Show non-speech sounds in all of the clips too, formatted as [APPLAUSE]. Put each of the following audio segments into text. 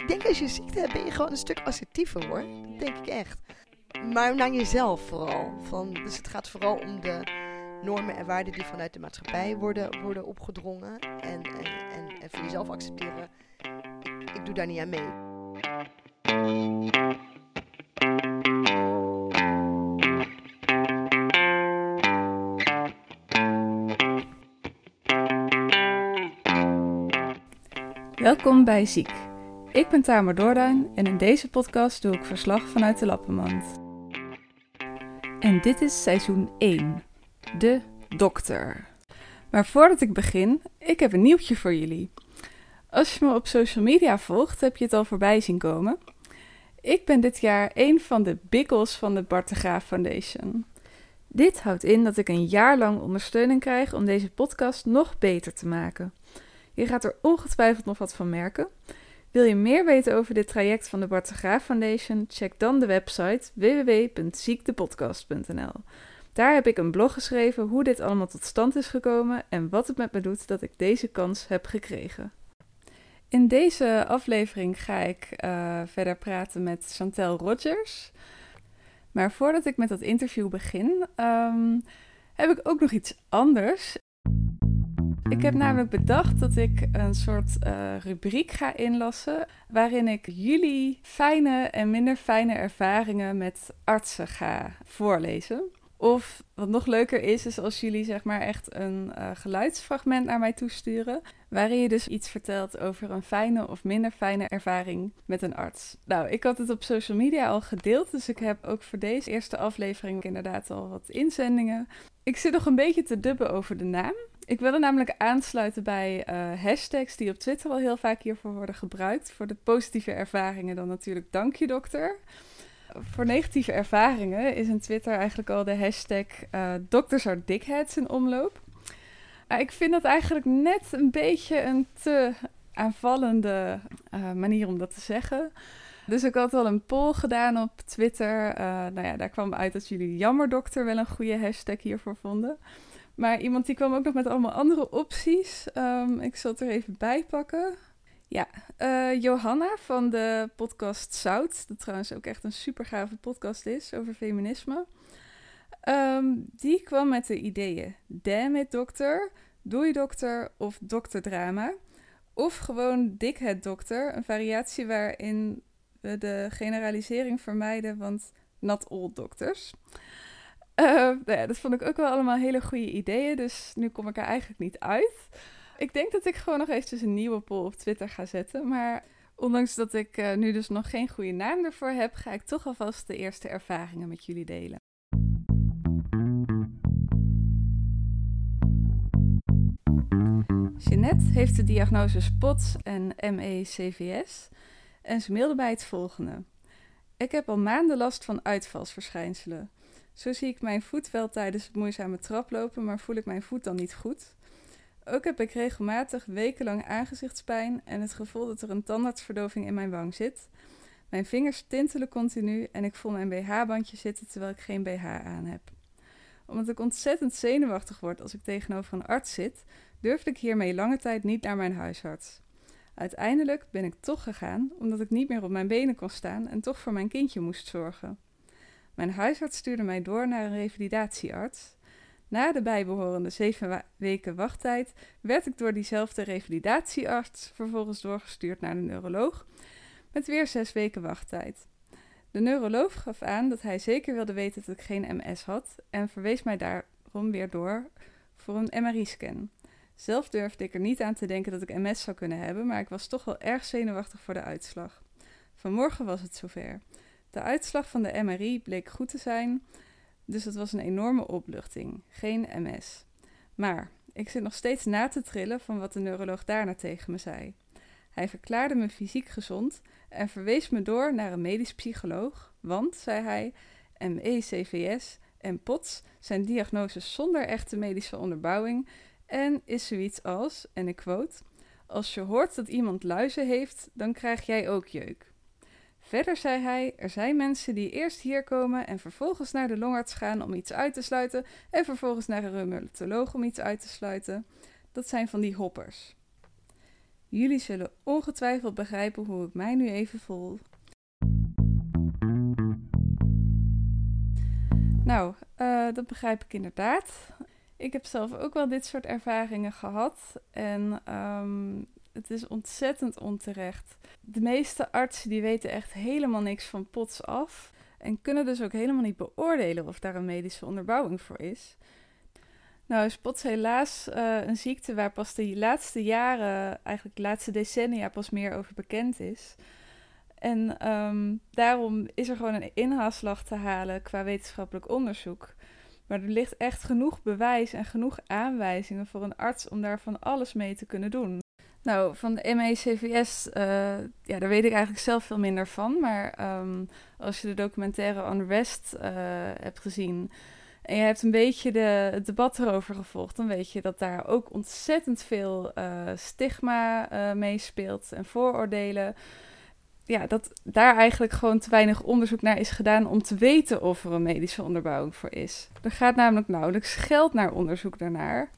ik denk als je ziekte hebt, ben je gewoon een stuk assertiever hoor. Dat denk ik echt. Maar naar jezelf vooral. Van, dus het gaat vooral om de normen en waarden die vanuit de maatschappij worden, worden opgedrongen. En, en, en, voor jezelf accepteren, ik doe daar niet aan mee. Welkom bij Ziek. Ik ben Tamer Doorduin en in deze podcast doe ik verslag vanuit de Lappenmand. En dit is seizoen 1, de dokter. Maar voordat ik begin, ik heb een nieuwtje voor jullie. Als je me op social media volgt, heb je het al voorbij zien komen. Ik ben dit jaar een van de biggles van de Bart de Graaf Foundation. Dit houdt in dat ik een jaar lang ondersteuning krijg om deze podcast nog beter te maken. Je gaat er ongetwijfeld nog wat van merken. Wil je meer weten over dit traject van de Bart Graaf Foundation? Check dan de website www.ziektepodcast.nl. Daar heb ik een blog geschreven hoe dit allemaal tot stand is gekomen en wat het met me doet dat ik deze kans heb gekregen. In deze aflevering ga ik uh, verder praten met Chantel Rogers. Maar voordat ik met dat interview begin, um, heb ik ook nog iets anders. Ik heb namelijk bedacht dat ik een soort uh, rubriek ga inlassen. waarin ik jullie fijne en minder fijne ervaringen met artsen ga voorlezen. Of wat nog leuker is, is als jullie zeg maar echt een uh, geluidsfragment naar mij toesturen. Waarin je dus iets vertelt over een fijne of minder fijne ervaring met een arts. Nou, ik had het op social media al gedeeld, dus ik heb ook voor deze eerste aflevering inderdaad al wat inzendingen. Ik zit nog een beetje te dubben over de naam. Ik wilde namelijk aansluiten bij uh, hashtags die op Twitter al heel vaak hiervoor worden gebruikt. Voor de positieve ervaringen dan natuurlijk dank je dokter. Voor negatieve ervaringen is in Twitter eigenlijk al de hashtag uh, dokters are dickheads in omloop. Ik vind dat eigenlijk net een beetje een te aanvallende uh, manier om dat te zeggen. Dus ik had al een poll gedaan op Twitter. nou ja, daar kwam uit dat jullie jammerdokter wel een goede hashtag hiervoor vonden. Maar iemand die kwam ook nog met allemaal andere opties. Um, ik zal het er even bij pakken. Ja, uh, Johanna van de podcast Zout, dat trouwens ook echt een super gave podcast is over feminisme. Um, die kwam met de ideeën Damn it dokter, Doei dokter of dokterdrama. Of gewoon Dikhead dokter, een variatie waarin we de generalisering vermijden, want not all dokters. Uh, nou dat vond ik ook wel allemaal hele goede ideeën, dus nu kom ik er eigenlijk niet uit. Ik denk dat ik gewoon nog eventjes een nieuwe poll op Twitter ga zetten, maar ondanks dat ik uh, nu dus nog geen goede naam ervoor heb, ga ik toch alvast de eerste ervaringen met jullie delen. Jeanette heeft de diagnose SPOTS en ME-CVS en ze mailde bij het volgende. Ik heb al maanden last van uitvalsverschijnselen. Zo zie ik mijn voet wel tijdens het moeizame traplopen, maar voel ik mijn voet dan niet goed. Ook heb ik regelmatig wekenlang aangezichtspijn en het gevoel dat er een tandartsverdoving in mijn wang zit. Mijn vingers tintelen continu en ik voel mijn BH-bandje zitten terwijl ik geen BH aan heb. Omdat ik ontzettend zenuwachtig word als ik tegenover een arts zit, durfde ik hiermee lange tijd niet naar mijn huisarts. Uiteindelijk ben ik toch gegaan omdat ik niet meer op mijn benen kon staan en toch voor mijn kindje moest zorgen. Mijn huisarts stuurde mij door naar een revalidatiearts. Na de bijbehorende zeven weken wachttijd werd ik door diezelfde revalidatiearts vervolgens doorgestuurd naar de neuroloog, met weer zes weken wachttijd. De neuroloog gaf aan dat hij zeker wilde weten dat ik geen MS had en verwees mij daarom weer door voor een MRI-scan. Zelf durfde ik er niet aan te denken dat ik MS zou kunnen hebben, maar ik was toch wel erg zenuwachtig voor de uitslag. Vanmorgen was het zover. De uitslag van de MRI bleek goed te zijn, dus het was een enorme opluchting. Geen MS. Maar ik zit nog steeds na te trillen van wat de neuroloog daarna tegen me zei. Hij verklaarde me fysiek gezond en verwees me door naar een medisch psycholoog, want, zei hij, ME-CVS en POTS zijn diagnoses zonder echte medische onderbouwing en is zoiets als, en ik quote, als je hoort dat iemand luizen heeft, dan krijg jij ook jeuk. Verder zei hij: Er zijn mensen die eerst hier komen en vervolgens naar de longarts gaan om iets uit te sluiten, en vervolgens naar een reumatoloog om iets uit te sluiten. Dat zijn van die hoppers. Jullie zullen ongetwijfeld begrijpen hoe ik mij nu even voel. Nou, uh, dat begrijp ik inderdaad. Ik heb zelf ook wel dit soort ervaringen gehad. En um, het is ontzettend onterecht. De meeste artsen die weten echt helemaal niks van pots af. En kunnen dus ook helemaal niet beoordelen of daar een medische onderbouwing voor is. Nou is POTS helaas uh, een ziekte waar pas de laatste jaren, eigenlijk de laatste decennia, pas meer over bekend is. En um, daarom is er gewoon een inhaalslag te halen qua wetenschappelijk onderzoek. Maar er ligt echt genoeg bewijs en genoeg aanwijzingen voor een arts om daar van alles mee te kunnen doen. Nou, van de MECVS, uh, ja, daar weet ik eigenlijk zelf veel minder van. Maar um, als je de documentaire Unrest uh, hebt gezien en je hebt een beetje de, het debat erover gevolgd, dan weet je dat daar ook ontzettend veel uh, stigma meespeelt en vooroordelen ja, dat daar eigenlijk gewoon te weinig onderzoek naar is gedaan om te weten of er een medische onderbouwing voor is. Er gaat namelijk nauwelijks geld naar onderzoek daarnaar.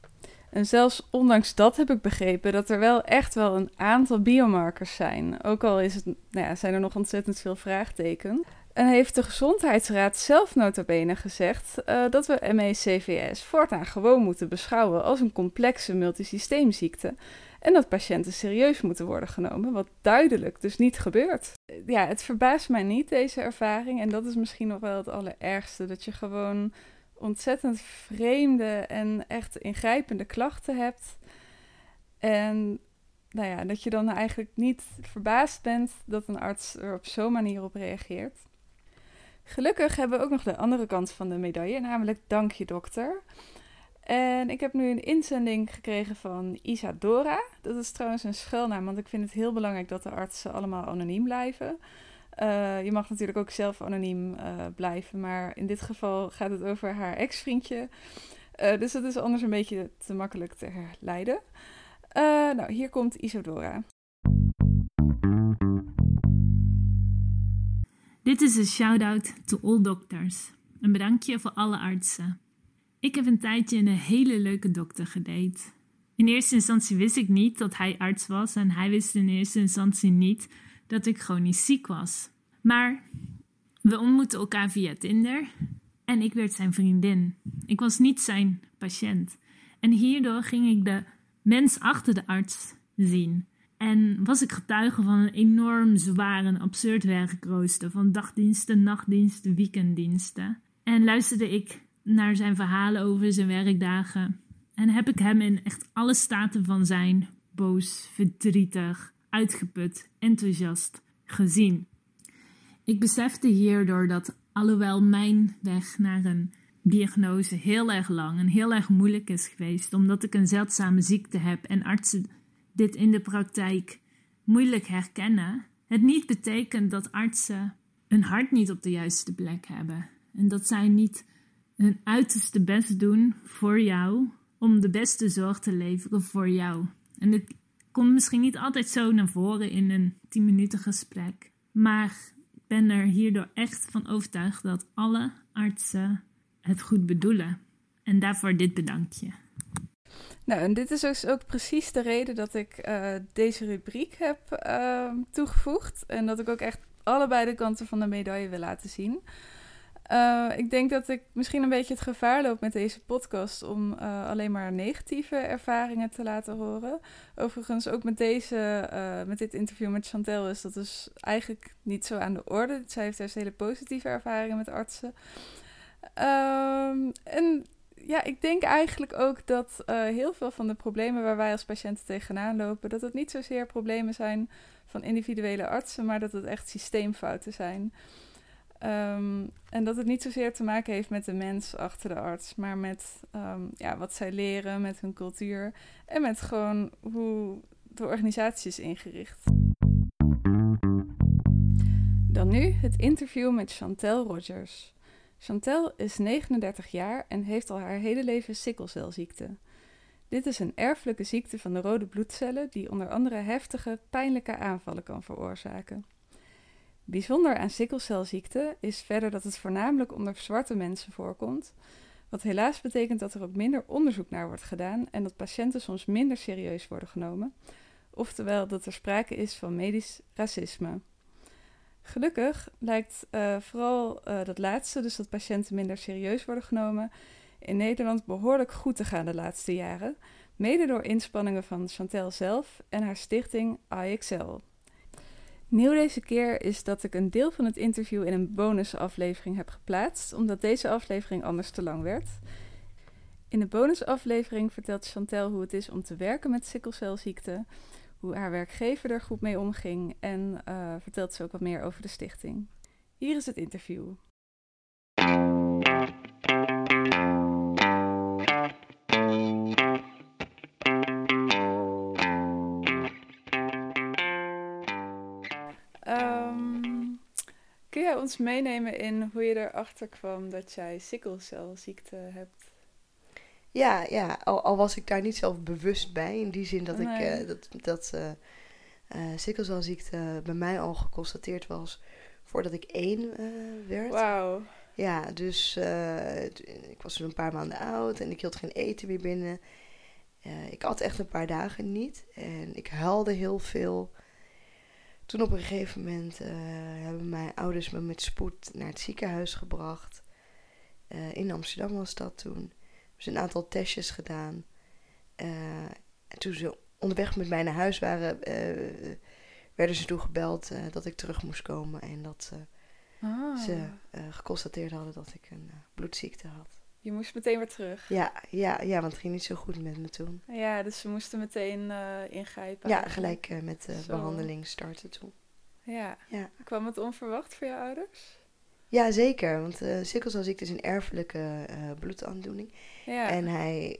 En zelfs ondanks dat heb ik begrepen dat er wel echt wel een aantal biomarkers zijn. Ook al is het, nou ja, zijn er nog ontzettend veel vraagtekens. En heeft de Gezondheidsraad zelf nota bene gezegd uh, dat we ME-CVS voortaan gewoon moeten beschouwen als een complexe multisysteemziekte. En dat patiënten serieus moeten worden genomen, wat duidelijk dus niet gebeurt. Ja, het verbaast mij niet, deze ervaring. En dat is misschien nog wel het allerergste. Dat je gewoon ontzettend vreemde en echt ingrijpende klachten hebt. En nou ja, dat je dan eigenlijk niet verbaasd bent dat een arts er op zo'n manier op reageert. Gelukkig hebben we ook nog de andere kant van de medaille, namelijk dank je dokter. En ik heb nu een inzending gekregen van Isadora. Dat is trouwens een schuilnaam, want ik vind het heel belangrijk dat de artsen allemaal anoniem blijven. Uh, je mag natuurlijk ook zelf anoniem uh, blijven, maar in dit geval gaat het over haar ex-vriendje. Uh, dus dat is anders een beetje te makkelijk te herleiden. nou, hier komt Isadora. Dit is een shout-out to all doctors. Een bedankje voor alle artsen. Ik heb een tijdje een hele leuke dokter gedate. In eerste instantie wist ik niet dat hij arts was en hij wist in eerste instantie niet dat ik chronisch ziek was. Maar we ontmoetten elkaar via Tinder en ik werd zijn vriendin. Ik was niet zijn patiënt. En hierdoor ging ik de mens achter de arts zien. En was ik getuige van een enorm zwaar en absurd werkrooster van dagdiensten, nachtdiensten, weekenddiensten. En luisterde ik naar zijn verhalen over zijn werkdagen. En heb ik hem in echt alle staten van zijn boos, verdrietig, uitgeput, enthousiast gezien. Ik besefte hierdoor dat, alhoewel mijn weg naar een diagnose heel erg lang en heel erg moeilijk is geweest, omdat ik een zeldzame ziekte heb en artsen dit in de praktijk moeilijk herkennen, het niet betekent dat artsen hun hart niet op de juiste plek hebben en dat zij niet hun uiterste best doen voor jou om de beste zorg te leveren voor jou. En dit komt misschien niet altijd zo naar voren in een 10 minuten gesprek, maar ik ben er hierdoor echt van overtuigd dat alle artsen het goed bedoelen. En daarvoor dit bedankje. Nou, en dit is dus ook precies de reden dat ik uh, deze rubriek heb uh, toegevoegd. En dat ik ook echt allebei de kanten van de medaille wil laten zien. Uh, ik denk dat ik misschien een beetje het gevaar loop met deze podcast om uh, alleen maar negatieve ervaringen te laten horen. Overigens ook met, deze, uh, met dit interview met Chantel is dat dus eigenlijk niet zo aan de orde. Zij heeft juist hele positieve ervaringen met artsen. Um, en ja, ik denk eigenlijk ook dat heel veel van de problemen waar wij als patiënten tegenaan lopen, dat het niet zozeer problemen zijn van individuele artsen, maar dat het echt systeemfouten zijn. Um, en dat het niet zozeer te maken heeft met de mens achter de arts, maar met um, ja, wat zij leren, met hun cultuur en met gewoon hoe de organisatie is ingericht. Dan nu het interview met Chantel Rogers. Chantel is 39 jaar en heeft al haar hele leven sikkelcelziekte. Dit is een erfelijke ziekte van de rode bloedcellen die onder andere heftige, pijnlijke aanvallen kan veroorzaken. Bijzonder aan sikkelcelziekte is verder dat het voornamelijk onder zwarte mensen voorkomt, wat helaas betekent dat er ook minder onderzoek naar wordt gedaan en dat patiënten soms minder serieus worden genomen, oftewel dat er sprake is van medisch racisme. Gelukkig lijkt uh, vooral uh, dat laatste, dus dat patiënten minder serieus worden genomen, in Nederland behoorlijk goed te gaan de laatste jaren, mede door inspanningen van Chantel zelf en haar stichting IXL. Nieuw deze keer is dat ik een deel van het interview in een bonusaflevering heb geplaatst, omdat deze aflevering anders te lang werd. In de bonusaflevering vertelt Chantel hoe het is om te werken met sikkelcelziekte, hoe haar werkgever er goed mee omging en uh, vertelt ze ook wat meer over de stichting. Hier is het interview. Ons meenemen in hoe je erachter kwam dat jij sikkelcelziekte hebt? Ja, ja al, al, was ik daar niet zelf bewust bij. In die zin dat ik uh, dat, dat uh, uh, sikkelcelziekte bij mij al geconstateerd was voordat ik één werd. Wauw. Ja, dus ik was toen een paar maanden oud en ik hield geen eten meer binnen. ik at echt een paar dagen niet en ik huilde heel veel. Toen op een gegeven moment hebben mijn ouders me met spoed naar het ziekenhuis gebracht. in Amsterdam was dat toen ze een aantal testjes gedaan. Uh, en toen ze onderweg met mij naar huis waren, werden ze toegebeld uh, dat ik terug moest komen. En dat ah. ze geconstateerd hadden dat ik een bloedziekte had. Je moest meteen weer terug? Ja, ja, ja, want het ging niet zo goed met me toen. Ja, dus ze moesten meteen ingrijpen. Ja, gelijk met de behandeling starten toen. Ja. ja. Kwam het onverwacht voor je ouders? Ja, zeker. Want uh, sikkelcelziekte is een erfelijke uh, bloedaandoening. Ja. En hij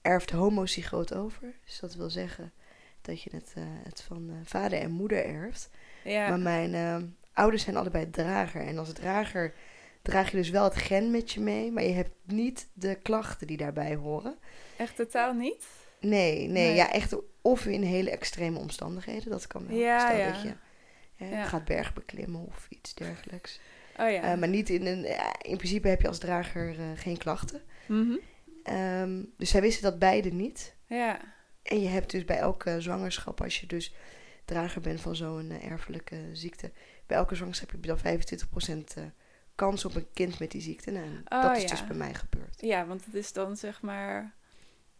erft homozygoot over. Dus dat wil zeggen dat je het, het van vader en moeder erft. Ja. Maar mijn ouders zijn allebei drager. En als drager draag je dus wel het gen met je mee. Maar je hebt niet de klachten die daarbij horen. Echt totaal niet? Nee, nee. Ja, echt of in hele extreme omstandigheden. Dat kan wel. Ja, Stel dat je ja. gaat bergbeklimmen of iets dergelijks. Oh ja. Uh, maar niet in een. in principe heb je als drager uh, geen klachten. Mm -hmm. um, dus zij wisten dat beide niet. Ja. En je hebt dus bij elke zwangerschap, als je dus drager bent van zo'n uh, erfelijke ziekte, bij elke zwangerschap heb je dan 25% kans op een kind met die ziekte. Nou, oh, dat is ja. dus bij mij gebeurd. Ja, want het is dan zeg maar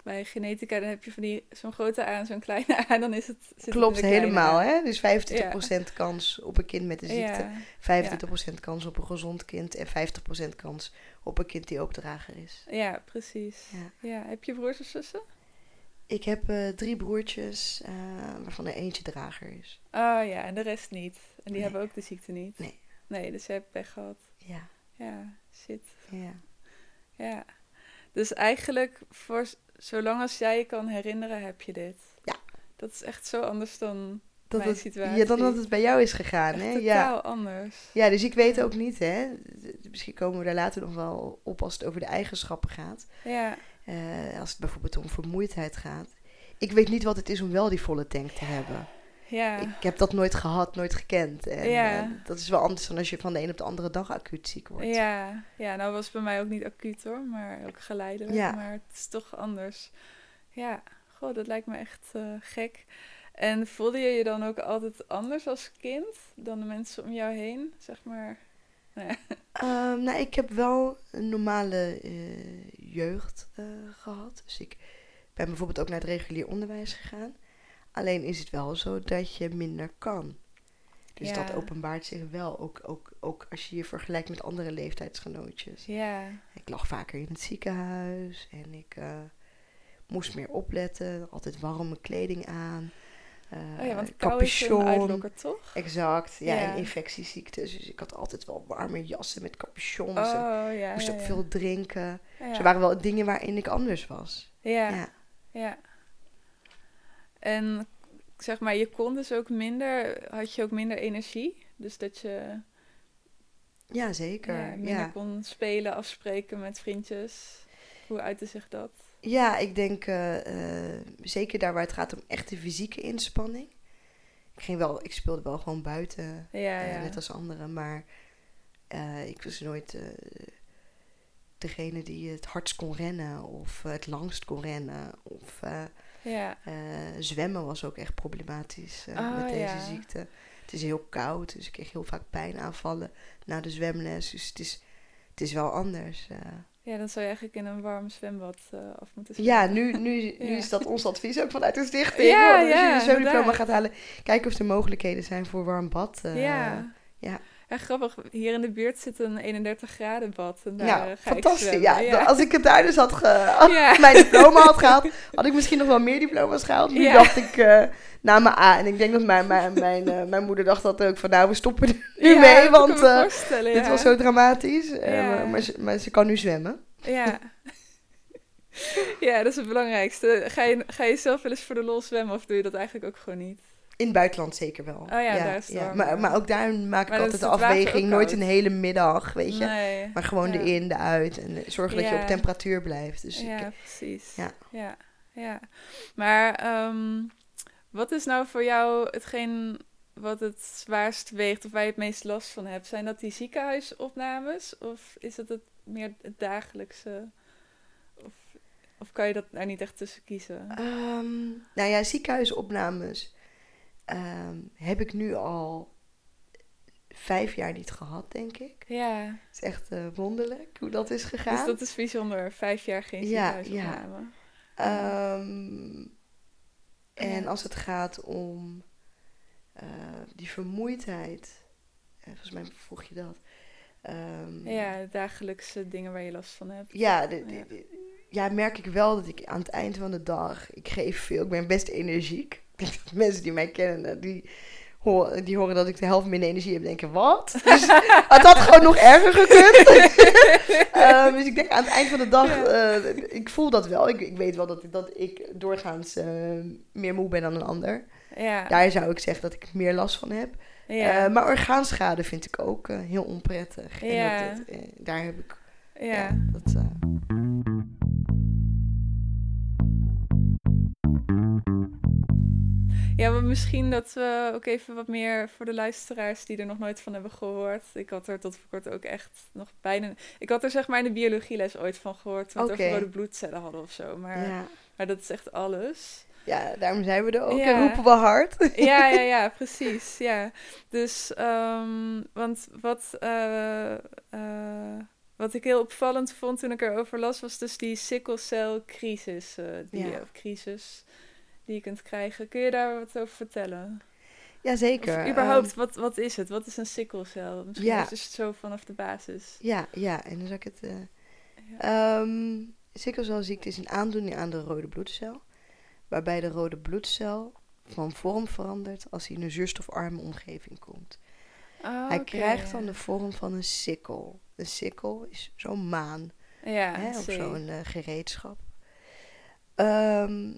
bij genetica dan heb je van die zo'n grote A en zo'n kleine A, dan is het. Klopt helemaal, hè? Dus 25% kans op een kind met een ziekte, ja. 25% kans op een gezond kind en 50% kans op een kind die ook drager is. Ja, precies. Ja. Heb je broers of zussen? Ik heb uh, drie broertjes, uh, waarvan er eentje drager is. Oh ja, en de rest niet. En die nee. hebben ook de ziekte niet. Nee. Nee, dus je hebt pech gehad. Ja. Ja, shit. Ja. Ja. Dus eigenlijk voor zolang als jij je kan herinneren, heb je dit. Ja. Dat is echt zo anders dan dat mijn het, situatie. Ja, dan dat het bij jou is gegaan. Echt hè? totaal ja. anders. Ja, dus ik weet ook niet, hè. Misschien komen we daar later nog wel op als het over de eigenschappen gaat. Ja. Uh, als het bijvoorbeeld om vermoeidheid gaat. Ik weet niet wat het is om wel die volle tank te hebben. Ja. Ik heb dat nooit gehad, nooit gekend. En ja. uh, dat is wel anders dan als je van de een op de andere dag acuut ziek wordt. Ja, ja nou was het bij mij ook niet acuut hoor, maar ook geleidelijk. Ja. Maar het is toch anders. Ja, goh, dat lijkt me echt uh, gek. En voelde je je dan ook altijd anders als kind dan de mensen om jou heen, zeg maar? Um, [LAUGHS] nou, ik heb wel een normale uh, jeugd gehad. Dus ik ben bijvoorbeeld ook naar het regulier onderwijs gegaan. Alleen is het wel zo dat je minder kan. Dus dat openbaart zich wel, ook, ook, ook als je je vergelijkt met andere leeftijdsgenootjes. Ja. Ik lag vaker in het ziekenhuis en ik uh, moest meer opletten. Altijd warme kleding aan. Uh, oh ja, want capuchon. toch? Exact, ja, en infectieziektes. Dus ik had altijd wel warme jassen met capuchons. Oh, en ja, moest ook veel drinken. Dus er waren wel dingen waarin ik anders was. Ja, ja. En zeg maar, je kon dus ook minder, had je ook minder energie. Dus dat je. Ja, zeker. Ja, minder kon spelen, afspreken met vriendjes. Hoe uitte zich dat? Ja, ik denk uh, zeker daar waar het gaat om echte fysieke inspanning. Ik, ging wel, ik speelde wel gewoon buiten, ja, uh, net als anderen. Maar ik was nooit degene die het hardst kon rennen of het langst kon rennen. Of Ja. Eh, zwemmen was ook echt problematisch eh, Oh, met deze ja. ziekte. Het is heel koud, dus ik kreeg heel vaak pijnaanvallen na de zwemles. Dus het is, het is wel anders. eh. ja, dan zou je eigenlijk in een warm zwembad af moeten Ja, zwemmen. nu, nu, [LAUGHS] nu Ja. is dat ons advies ook vanuit de stichting. Ja, hoor. Als ja, je een zwemdiploma gaat halen, kijken of er mogelijkheden zijn voor warm bad. ja. ja. Ja, grappig. Hier in de buurt zit een 31 graden bad. En daar Ja, eh, ga ik fantastisch. zwemmen. Ja, Als ik het daar dus had ge- [LAUGHS] Ja. mijn diploma had gehaald, had ik misschien nog wel meer diploma's gehaald. Nu Ja. dacht ik eh na mijn A. En ik denk dat mijn, mijn, mijn, eh, mijn moeder dacht dat ook van nou, we stoppen er nu Ja, mee, ik want dit ja. was zo dramatisch. Ja. maar, maar, ze, maar ze kan nu zwemmen. Ja. [LAUGHS] ja, dat is het belangrijkste. Ga je, ga je zelf wel eens voor de lol zwemmen of doe je dat eigenlijk ook gewoon niet? In het buitenland zeker wel. ja, daar is het warmer. Maar, maar ook daar maak ik altijd de afweging. Nooit een hele middag, weet je. Nee. Maar gewoon Ja. de in, de uit. En eh, zorgen dat je Ja. op temperatuur blijft. Dus ja, ik, precies. ja. ja. ja. Maar ehm, wat is nou voor jou hetgeen wat het zwaarst weegt of waar je het meest last van hebt? Zijn dat die ziekenhuisopnames of is het, het meer het dagelijkse? Of, of kan je dat daar niet echt tussen kiezen? Ehm, nou ja, ziekenhuisopnames ehm, heb ik nu al vijf jaar niet gehad, denk ik. Ja, Het is echt eh, wonderlijk hoe dat is gegaan. dus dat is bijzonder. Vijf jaar geen Ja, ziekenhuisopname. Ehm, en Ja. als het gaat om eh, die vermoeidheid, eh, volgens mij vroeg je dat. Ehm, Ja, de dagelijkse dingen waar je last van hebt. Ja, de, de- Ja. de- ja, merk ik wel dat ik aan het eind van de dag, ik geef veel, ik ben best energiek. Dat [LAUGHS] mensen die mij kennen, eh, die, horen, die horen dat ik de helft minder energie heb, denken, wat? Dus het [LAUGHS] had gewoon nog erger gekund. [LAUGHS] Ehm, dus ik denk aan het eind van de dag, eh, ik voel dat wel. Ik, ik weet wel dat, dat ik doorgaans eh, meer moe ben dan een ander. Ja, Daar zou ik zeggen dat ik meer last van heb. ja. Maar orgaanschade vind ik ook heel onprettig. Ja. En dat, daar heb ik, ja. ja, dat... Ja, maar misschien dat we ook even wat meer voor de luisteraars die er nog nooit van hebben gehoord. Ik had er tot voor kort ook echt nog bijna. Ik had er zeg maar in de biologieles ooit van gehoord. Oké. over rode bloedcellen hadden of zo. Maar, ja. maar dat is echt alles. Ja, daarom zijn we er ook Ja. en roepen we hard. [LAUGHS] Ja, ja, ja, [LAUGHS] precies. Ja. Dus, ehm, want wat, eh, eh, wat ik heel opvallend vond toen ik erover las, was dus die sikkelcelcrisis. eh die, Ja. Crisis die je kunt krijgen. Kun je daar wat over vertellen? Jazeker. Of überhaupt, wat, wat is het? Wat is een sikkelcel? Misschien ja. is het zo vanaf de basis. Ehm, ja, ja, en dan zal ik het... Ja. ehm, sikkelcelziekte is een aandoening aan de rode bloedcel. Waarbij de rode bloedcel van vorm verandert als hij in een zuurstofarme omgeving komt. Oh, hij oké, krijgt dan de vorm van een sikkel. Een sikkel is zo'n maan. Ja, hè, of zo'n eh, gereedschap. Ehm,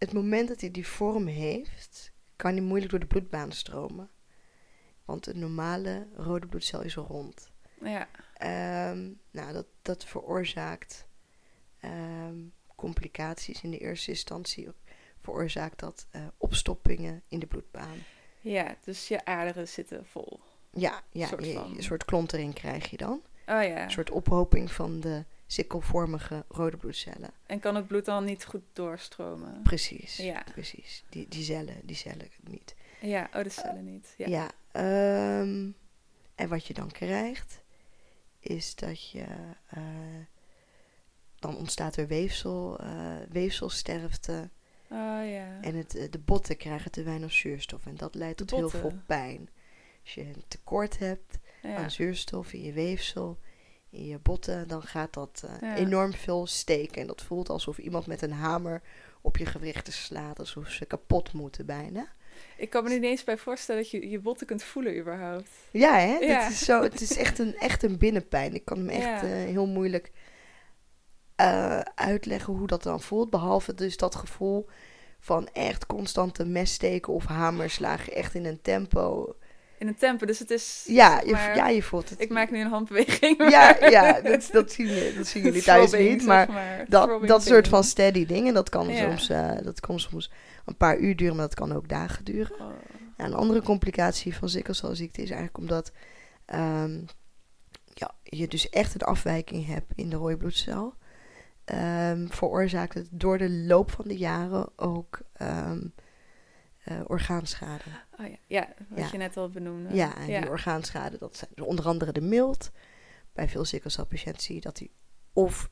het moment dat hij die vorm heeft, kan hij moeilijk door de bloedbaan stromen. Want een normale rode bloedcel is rond. Ja, Ehm, nou, dat, dat veroorzaakt ehm, complicaties in de eerste instantie. Veroorzaakt dat eh, opstoppingen in de bloedbaan. ja, dus je aderen zitten vol. Ja, ja Soort je- een soort klontering krijg je dan. Oh ja. Een soort ophoping van de sikkelvormige rode bloedcellen. En kan het bloed dan niet goed doorstromen? Precies, Ja. precies. Die, die cellen, die cellen niet. Ja, oh, de cellen niet. Ja. Ja. ehm, en wat je dan krijgt, is dat je... eh, dan ontstaat er weefsel, eh, weefselsterfte. Oh ja. En het, eh, de botten krijgen te weinig zuurstof. En dat leidt De tot heel veel pijn. Als je een tekort hebt ja. aan zuurstof in je weefsel, in je botten, dan gaat dat eh, Ja. enorm veel steken. En dat voelt alsof iemand met een hamer op je gewrichten slaat. Alsof ze kapot moeten bijna. Ik kan me niet eens bij voorstellen dat je je botten kunt voelen überhaupt. Ja, hè? Ja. Het, is zo, het is echt een, echt een binnenpijn. Ik kan hem echt Ja. eh, heel moeilijk eh, uitleggen hoe dat dan voelt. Behalve dus dat gevoel van echt constante messteken of hamerslagen. Echt in een tempo. In een tempo, dus het is... Ja, je, maar- ja, je voelt het. Ik maak nu een handbeweging. Ja, maar- ja [LAUGHS] dat, dat, zien, je- dat zien jullie thuis Throbbing, niet. zeg Maar dat, Throbbing dat soort van steady dingen, dat kan, Ja. soms, eh, dat kan soms een paar uur duren, maar dat kan ook dagen duren. Oh. Ja, een andere complicatie van sikkelcelziekte is eigenlijk omdat ehm, ja, je dus echt een afwijking hebt in de rode bloedcel. ehm, veroorzaakt het door de loop van de jaren ook ehm, eh, orgaanschade. Oh ja, ja wat Ja. je net al benoemde. Ja, en die orgaanschade, dat zijn dus onder andere de mild. Bij veel sikkelcelpatiënten zie je dat die of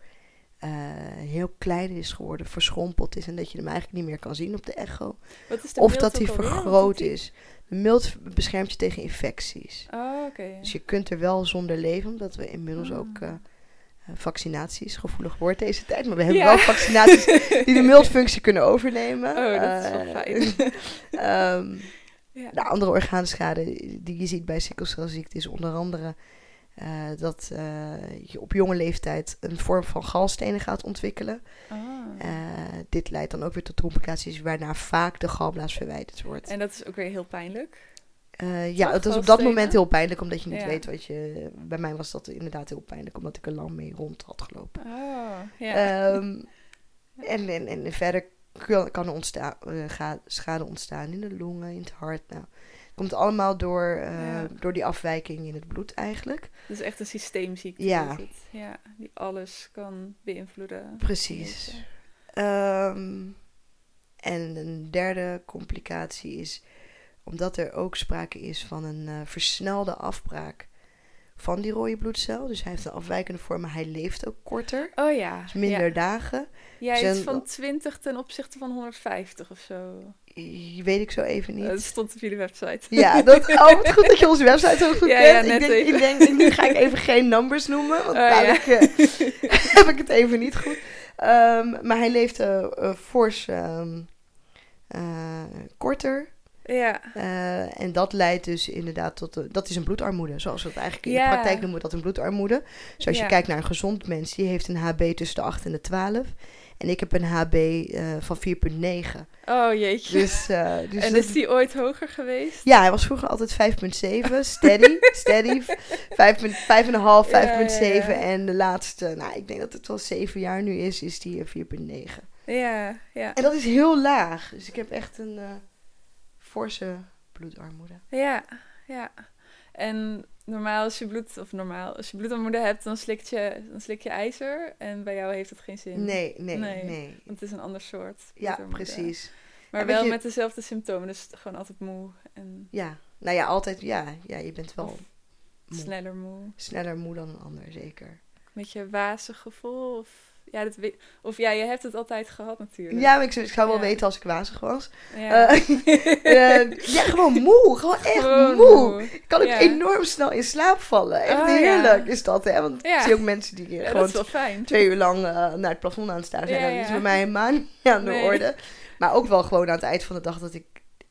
eh, heel klein is geworden, verschrompeld is en dat je hem eigenlijk niet meer kan zien op de echo. De Of dat? Wat vergroot is. De mild beschermt je tegen infecties. Oh. Dus je kunt er wel zonder leven, omdat we inmiddels Ah. ook eh, eh, vaccinaties, gevoelig woord deze tijd, maar we hebben Ja. wel vaccinaties die de [LAUGHS] mildfunctie kunnen overnemen. Oh, dat is wel fijn. [LAUGHS] ehm, Ja. de andere orgaanschade die je ziet bij sikkelcelziekte is onder andere eh, dat eh, je op jonge leeftijd een vorm van galstenen gaat ontwikkelen. Ah. Eh, dit leidt dan ook weer tot complicaties waarna vaak de galblaas verwijderd wordt. En dat is ook weer heel pijnlijk. Ja, het was op dat moment heel pijnlijk omdat je niet Ja. weet wat je... Bij mij was dat inderdaad heel pijnlijk omdat ik er lang mee rond had gelopen. Oh, ja. Ehm, [LAUGHS] en, en, en verder kan, kan er ontstaan, eh, schade ontstaan in de longen, in het hart. Nou, het komt allemaal door, eh, Ja. door die afwijking in het bloed eigenlijk. Dat is echt een systeemziekte. Ja. is het. ja. Die alles kan beïnvloeden. Precies. Ehm, en een derde complicatie is omdat er ook sprake is van een eh, versnelde afbraak van die rode bloedcel. Dus hij heeft een afwijkende vorm, maar hij leeft ook korter. Oh ja. Dus minder Ja, dagen. Ja iets zijn- van 20 ten opzichte van 150 of zo. I- Weet ik zo even niet. Dat stond op jullie website. Ja, [LAUGHS] dat, oh, wat goed dat je onze website ook goed Ja, kent. ja, ik, denk, ik denk, nu ga ik even geen numbers noemen, want Oh, dadelijk eh, [LAUGHS] [LAUGHS] heb ik het even niet goed. Ehm, maar hij leeft eh eh, fors ehm, eh, korter. Ja. Eh, en dat leidt dus inderdaad tot... de- dat is een bloedarmoede, zoals we het eigenlijk in Ja. de praktijk noemen we dat een bloedarmoede. Dus als Ja. je kijkt naar een gezond mens, die heeft een HB tussen de 8 en de 12. En ik heb een HB eh, van 4,9. Oh jeetje. Dus, eh, dus en is die ooit hoger geweest? ja, hij was vroeger altijd 5,7, steady, [LAUGHS] steady. 5,5, 5,7 Ja, ja, ja. en de laatste, nou ik denk dat het wel 7 jaar nu is, is die eh, 4,9. Ja, ja. En dat is heel laag, dus ik heb echt een eh forse bloedarmoede. Ja, ja. En normaal als je bloed, of normaal, als je bloedarmoede hebt, dan slikt je, dan slik je ijzer. En bij jou heeft dat geen zin. Nee, nee, Nee. nee. Want het is een ander soort. Ja, precies. Maar En wel je- met dezelfde symptomen. Dus gewoon altijd moe en Ja, nou ja, altijd, ja, ja je bent wel Of moe. sneller moe. sneller moe dan een ander, zeker. Met je wazig gevoel. Of ja, dat weet, of ja, je hebt het altijd gehad natuurlijk. Ja, maar ik, zou- ik zou wel Ja. weten als ik wazig was. Ja. Eh, [LAUGHS] eh, ja, gewoon [LAUGHS] moe. Gewoon echt Gewoon moe. Ik kan ook Ja. enorm snel in slaap vallen. Echt Oh, heerlijk is dat, hè? Want ik zie ook mensen die gewoon twee uur lang eh, naar het plafond aan het staan zijn. Dat is bij mij helemaal niet aan de Nee. orde. Maar ook wel gewoon aan het eind van de dag dat ik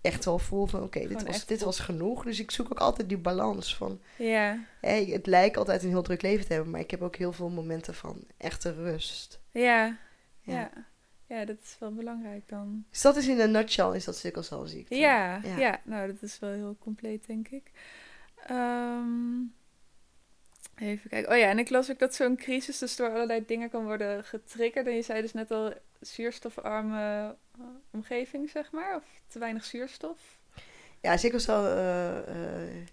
echt wel voel van... Oké, dit, was, dit was genoeg. Dus ik zoek ook altijd die balans van... Ja, Hé, het lijkt altijd een heel druk leven te hebben. Maar ik heb ook heel veel momenten van echte rust. ja, Ja. ja. Ja, dat is wel belangrijk dan. Dus dat is in een nutshell, is dat sikkelcelziekte. Ja, Ja. ja. nou dat is wel heel compleet, denk ik. Ehm, even kijken. Oh ja, en ik las ook dat zo'n crisis dus door allerlei dingen kan worden getriggerd. En je zei dus net al zuurstofarme omgeving, zeg maar. Of te weinig zuurstof. Ja, sikkelcel... eh, eh,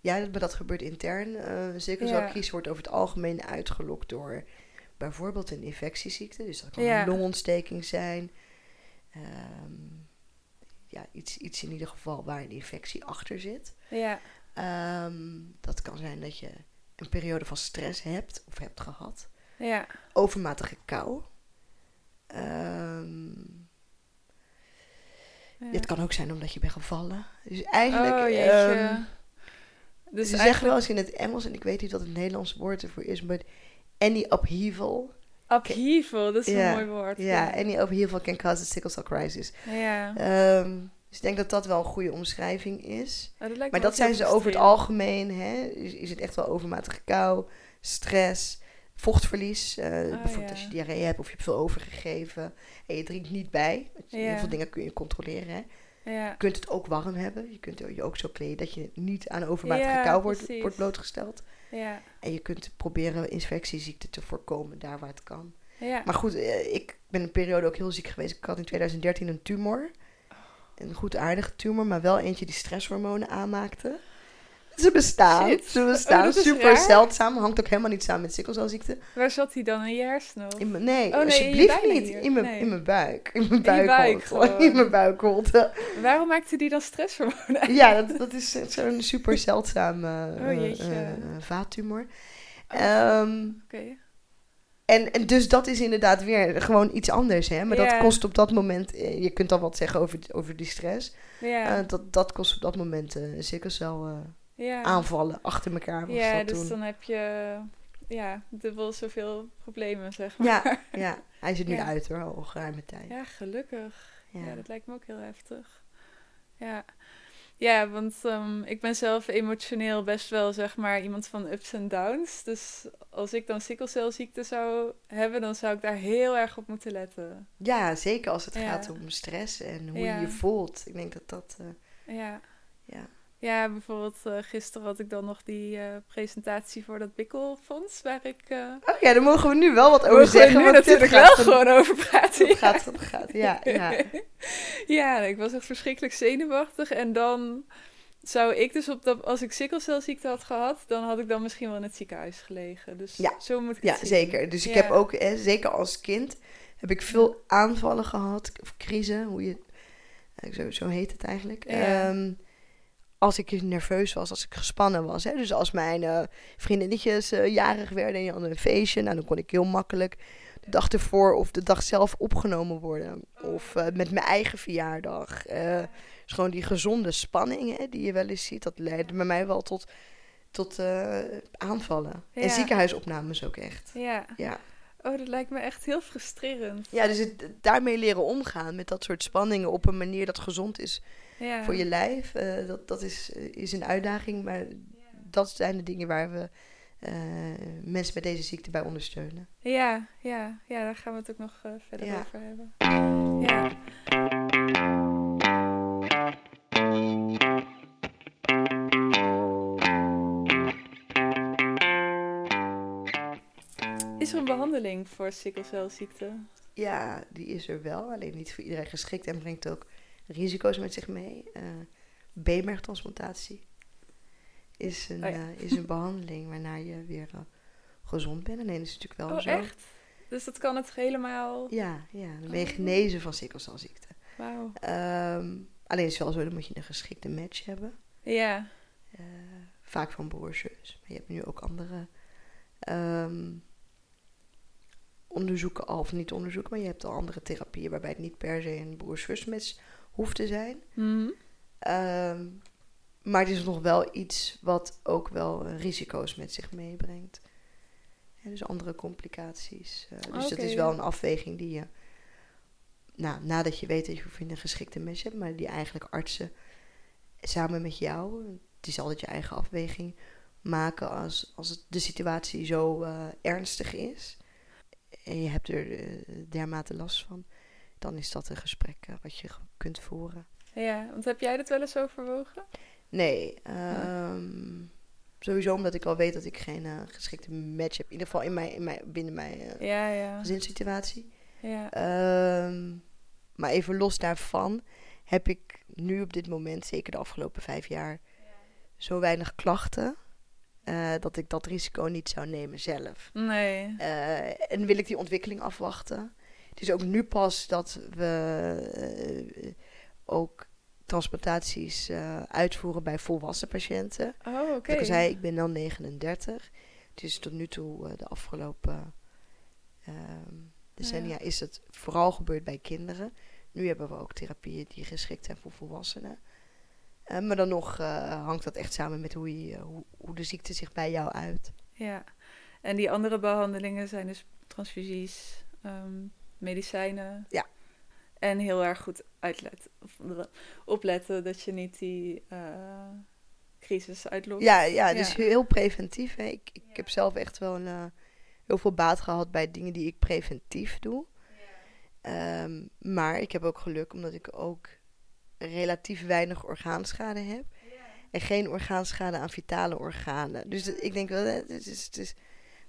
ja, dat- maar dat gebeurt intern. Eh sikkelcelcrisis wordt over het algemeen uitgelokt door bijvoorbeeld een infectieziekte. Dus dat kan Ja. een longontsteking zijn. Ehm, ja, iets, iets in ieder geval waar een infectie achter zit. Ja, Ehm, dat kan zijn dat je een periode van stress hebt of hebt gehad. ja, Overmatige kou. Ehm, ja. Dit kan ook zijn omdat je bent gevallen. Dus eigenlijk... oh jeetje. ehm, dus ze zeggen wel eens in het Engels, en ik weet niet wat het Nederlandse woord ervoor is, maar any upheaval. upheaval, dat is een mooi woord. Ja, any upheaval can cause a sickle cell crisis. ja. Ehm, dus ik denk dat dat wel een goede omschrijving is. Oh, dat Maar dat zijn ze over het algemeen. Hè, is, is het echt wel overmatige kou, stress, vochtverlies. eh, bijvoorbeeld Oh, ja. als je diarree hebt of je hebt veel overgegeven en je drinkt niet bij. Ja. Heel veel dingen kun je controleren. Hè. Ja, Je kunt het ook warm hebben. Je kunt je ook zo kleden dat je niet aan overmatige Ja, kou wordt, wordt blootgesteld. ja, En je kunt proberen infectieziekten te voorkomen daar waar het kan. ja. Maar goed, eh, ik ben een periode ook heel ziek geweest. Ik had in 2013 een tumor. Een goed aardige tumor, maar wel eentje die stresshormonen aanmaakte. Ze bestaan. Shit. Ze Oh, bestaan. Super raar. zeldzaam. Hangt ook helemaal niet samen met sikkelcelziekte. Waar zat hij dan in je hersenen? of? In mijn, nee, Oh, nee, alsjeblieft niet. hier. In mijn, Nee. in mijn buik. In mijn buikholte. [LAUGHS] In mijn buikholte. Waarom maakte die dan stresshormonen? [LAUGHS] Ja, dat, dat is zo'n super zeldzaam eh, Oh, jeetje. eh, eh, vaattumor. Oh. Ehm, Oké. en, en dus dat is inderdaad weer gewoon iets anders. Hè? Maar dat kost op dat moment... eh, je kunt dan wat zeggen over, over die stress. Eh, dat, dat kost op dat moment uh, eh, ja. aanvallen achter elkaar. Ja, dat dus toen. dan heb je ja, dubbel zoveel problemen, zeg maar. Ja, ja, hij zit nu Ja. uit hoor, al geruime tijd. Ja, gelukkig. Ja. Ja. dat lijkt me ook heel heftig. Ja, ja want ehm, ik ben zelf emotioneel best wel, zeg maar, iemand van ups en downs. Dus als ik dan sikkelcelziekte zou hebben, dan zou ik daar heel erg op moeten letten. Ja, zeker als het gaat om stress en hoe je je voelt. Ik denk dat dat... eh, Ja. ja. Ja, bijvoorbeeld eh, gisteren had ik dan nog die eh, presentatie voor dat Bikkelfonds, waar ik... eh Oh ja, daar mogen we nu wel wat over mogen we zeggen. nu natuurlijk wel gewoon over praten. Dat gaat, dat gaat. Ja, [LAUGHS] ja. ja, ik was echt verschrikkelijk zenuwachtig. En dan zou ik dus op dat, als ik sikkelcelziekte had gehad, dan had ik dan misschien wel in het ziekenhuis gelegen. Dus Ja. zo moet ik ja het zien. zeker. Dus ik Ja. heb ook, hè, zeker als kind, heb ik veel aanvallen gehad. Of crisis, hoe je... eh, Zo, zo heet het eigenlijk. Ja. Als ik nerveus was, als ik gespannen was. Hè? Dus als mijn eh, vriendinnetjes eh, jarig werden en je had een feestje, nou, dan kon ik heel makkelijk de dag ervoor of de dag zelf opgenomen worden. Of eh, met mijn eigen verjaardag. Dus gewoon die gezonde spanning hè, die je wel eens ziet, dat leidde bij mij wel tot, tot aanvallen. Ja. En ziekenhuisopnames ook echt. Ja. Ja, Oh, dat lijkt me echt heel frustrerend. ja dus het, daarmee leren omgaan met dat soort spanningen op een manier dat gezond is Ja. voor je lijf. eh, dat dat is, eh, is een uitdaging, maar dat zijn de dingen waar we eh, mensen met deze ziekte bij ondersteunen. Ja, ja, ja, daar gaan we het ook nog verder over hebben. Ja. Is er een behandeling voor sikkelcelziekte? Ja, die is er wel, alleen niet voor iedereen geschikt en brengt ook risico's met zich mee. Eh B-mergtransplantatie is een, Oh ja. eh, is een [LAUGHS] behandeling waarna je weer eh, gezond bent. Alleen is het natuurlijk wel Oh, zo. echt? Dus dat kan het helemaal... Ja, ja, dan ben je Oh. genezen van sikkelcelziekte. Wauw. Ehm, alleen is het wel zo, dan moet je een geschikte match hebben. Ja, vaak van broer zus. Maar je hebt nu ook andere ehm, onderzoeken al, of niet onderzoeken, maar je hebt al andere therapieën waarbij het niet per se een broer zus match hoeft te zijn. Mhm. Ehm, maar het is nog wel iets wat ook wel risico's met zich meebrengt. Ja, dus andere complicaties. Eh, dus dat is wel een afweging die je, nou, nadat je weet dat je een geschikte match hebt, maar die eigenlijk artsen samen met jou, het is altijd je eigen afweging, maken als, als het, de situatie zo eh, ernstig is. En je hebt er eh, dermate last van, dan is dat een gesprek eh, wat je kunt voeren. ja. Want heb jij dat wel eens overwogen? Nee, ehm, sowieso omdat ik al weet dat ik geen eh, geschikte match heb. In ieder geval in mijn, in mijn, binnen mijn Ja, ja. gezinssituatie. Ja, Ehm, maar even los daarvan heb ik nu op dit moment, zeker de afgelopen vijf jaar, zo weinig klachten. Eh, dat ik dat risico niet zou nemen zelf. nee. Eh, en wil ik die ontwikkeling afwachten. Het is ook nu pas dat we eh, ook transplantaties uitvoeren bij volwassen patiënten. Oh, oké. Zoals ik zei, ik ben dan 39. Het is tot nu toe de afgelopen ehm, decennia is het vooral gebeurd bij kinderen. Nu hebben we ook therapieën die geschikt zijn voor volwassenen. Eh, maar dan nog eh, hangt dat echt samen met hoe, je, hoe, hoe de ziekte zich bij jou uit. Ja. En die andere behandelingen zijn dus transfusies, ehm, medicijnen. Ja. En heel erg goed uitletten, of, opletten dat je niet die eh, crisis uitlokt. Ja, ja, dus Ja. heel preventief. Hè. Ik, ik heb zelf echt wel een, eh, heel veel baat gehad bij dingen die ik preventief doe. Ehm, maar ik heb ook geluk omdat ik ook relatief weinig orgaanschade heb. En geen orgaanschade aan vitale organen. Dus dat- ik denk wel, het is, het is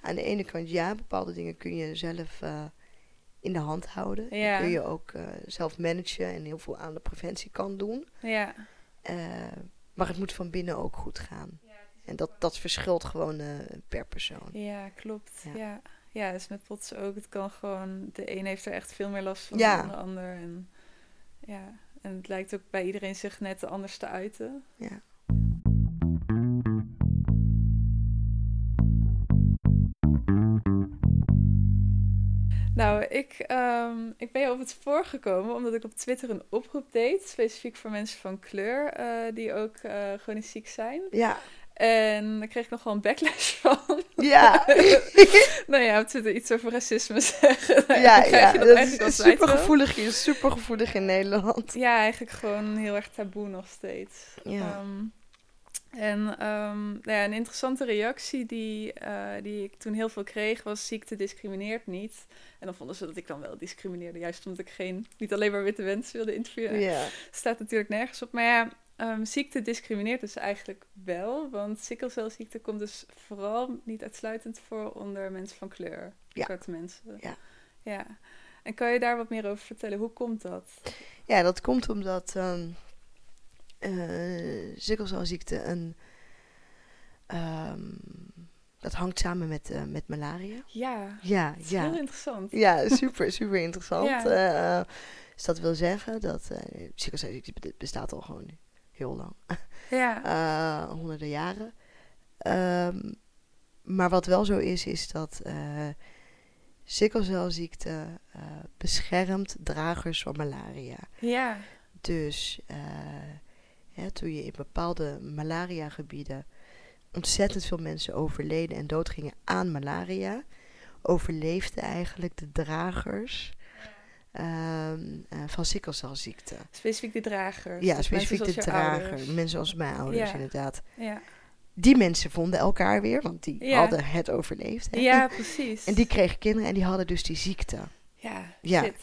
aan de ene kant ja, bepaalde dingen kun je zelf eh, in de hand houden. Ja. kun je ook eh, zelf managen en heel veel aan de preventiekant doen. Ja, Eh, maar het moet van binnen ook goed gaan. En dat, dat verschilt gewoon per persoon. Ja, klopt. Ja. Ja. ja. dus met potsen ook. Het kan gewoon... De een heeft er echt veel meer last van dan de ander. En, ja. En het lijkt ook bij iedereen zich net anders te uiten. Ja. Nou, ik, ehm, ik ben op het spoor gekomen omdat ik op Twitter een oproep deed. Specifiek voor mensen van kleur eh, die ook eh chronisch ziek zijn. Ja. En daar kreeg ik nog wel een backlash [LAUGHS] van. Ja. [LAUGHS] nou ja, op Twitter iets over racisme [LAUGHS] zeggen. Ja, ja, dat dat is altijd super wel. gevoelig hier. Super gevoelig in Nederland. Ja, eigenlijk gewoon heel erg taboe nog steeds. Ja. Ehm, en ehm, nou ja, een interessante reactie die, eh, die ik toen heel veel kreeg was ziekte discrimineert niet. En dan vonden ze dat ik dan wel discrimineerde, juist omdat ik geen, niet alleen maar witte mensen wilde interviewen. Ja. Staat natuurlijk nergens op. Maar ja, ehm, ziekte discrimineert dus eigenlijk wel. Want sikkelcelziekte komt dus vooral niet uitsluitend voor onder mensen van kleur. Ja. Zwarte mensen. Ja. ja. En kan je daar wat meer over vertellen? Hoe komt dat? Ja, dat komt omdat eh, sikkelcelziekte een... ehm, dat hangt samen met, eh, met malaria. Ja, Ja, is ja. heel interessant. Ja, super, super interessant. [LAUGHS] Ja. Eh, dus dat wil zeggen dat uh, bestaat al gewoon heel lang. [LAUGHS] Ja, Eh, honderden jaren. Ehm, maar wat wel zo is, is dat eh sikkelcelziekte eh, beschermt dragers van malaria. ja, Dus toen je in bepaalde malariagebieden ontzettend veel mensen overleden en doodgingen aan malaria, overleefden eigenlijk de dragers ehm, eh, van sikkelcelziekte. specifiek de dragers. Ja, Dus specifiek de drager. ouders. Mensen als mijn ouders, Ja. inderdaad. Ja. Die mensen vonden elkaar weer, want die Ja. hadden het overleefd. hè. ja, precies. En die kregen kinderen en die hadden dus die ziekte. Ja, Ja. shit.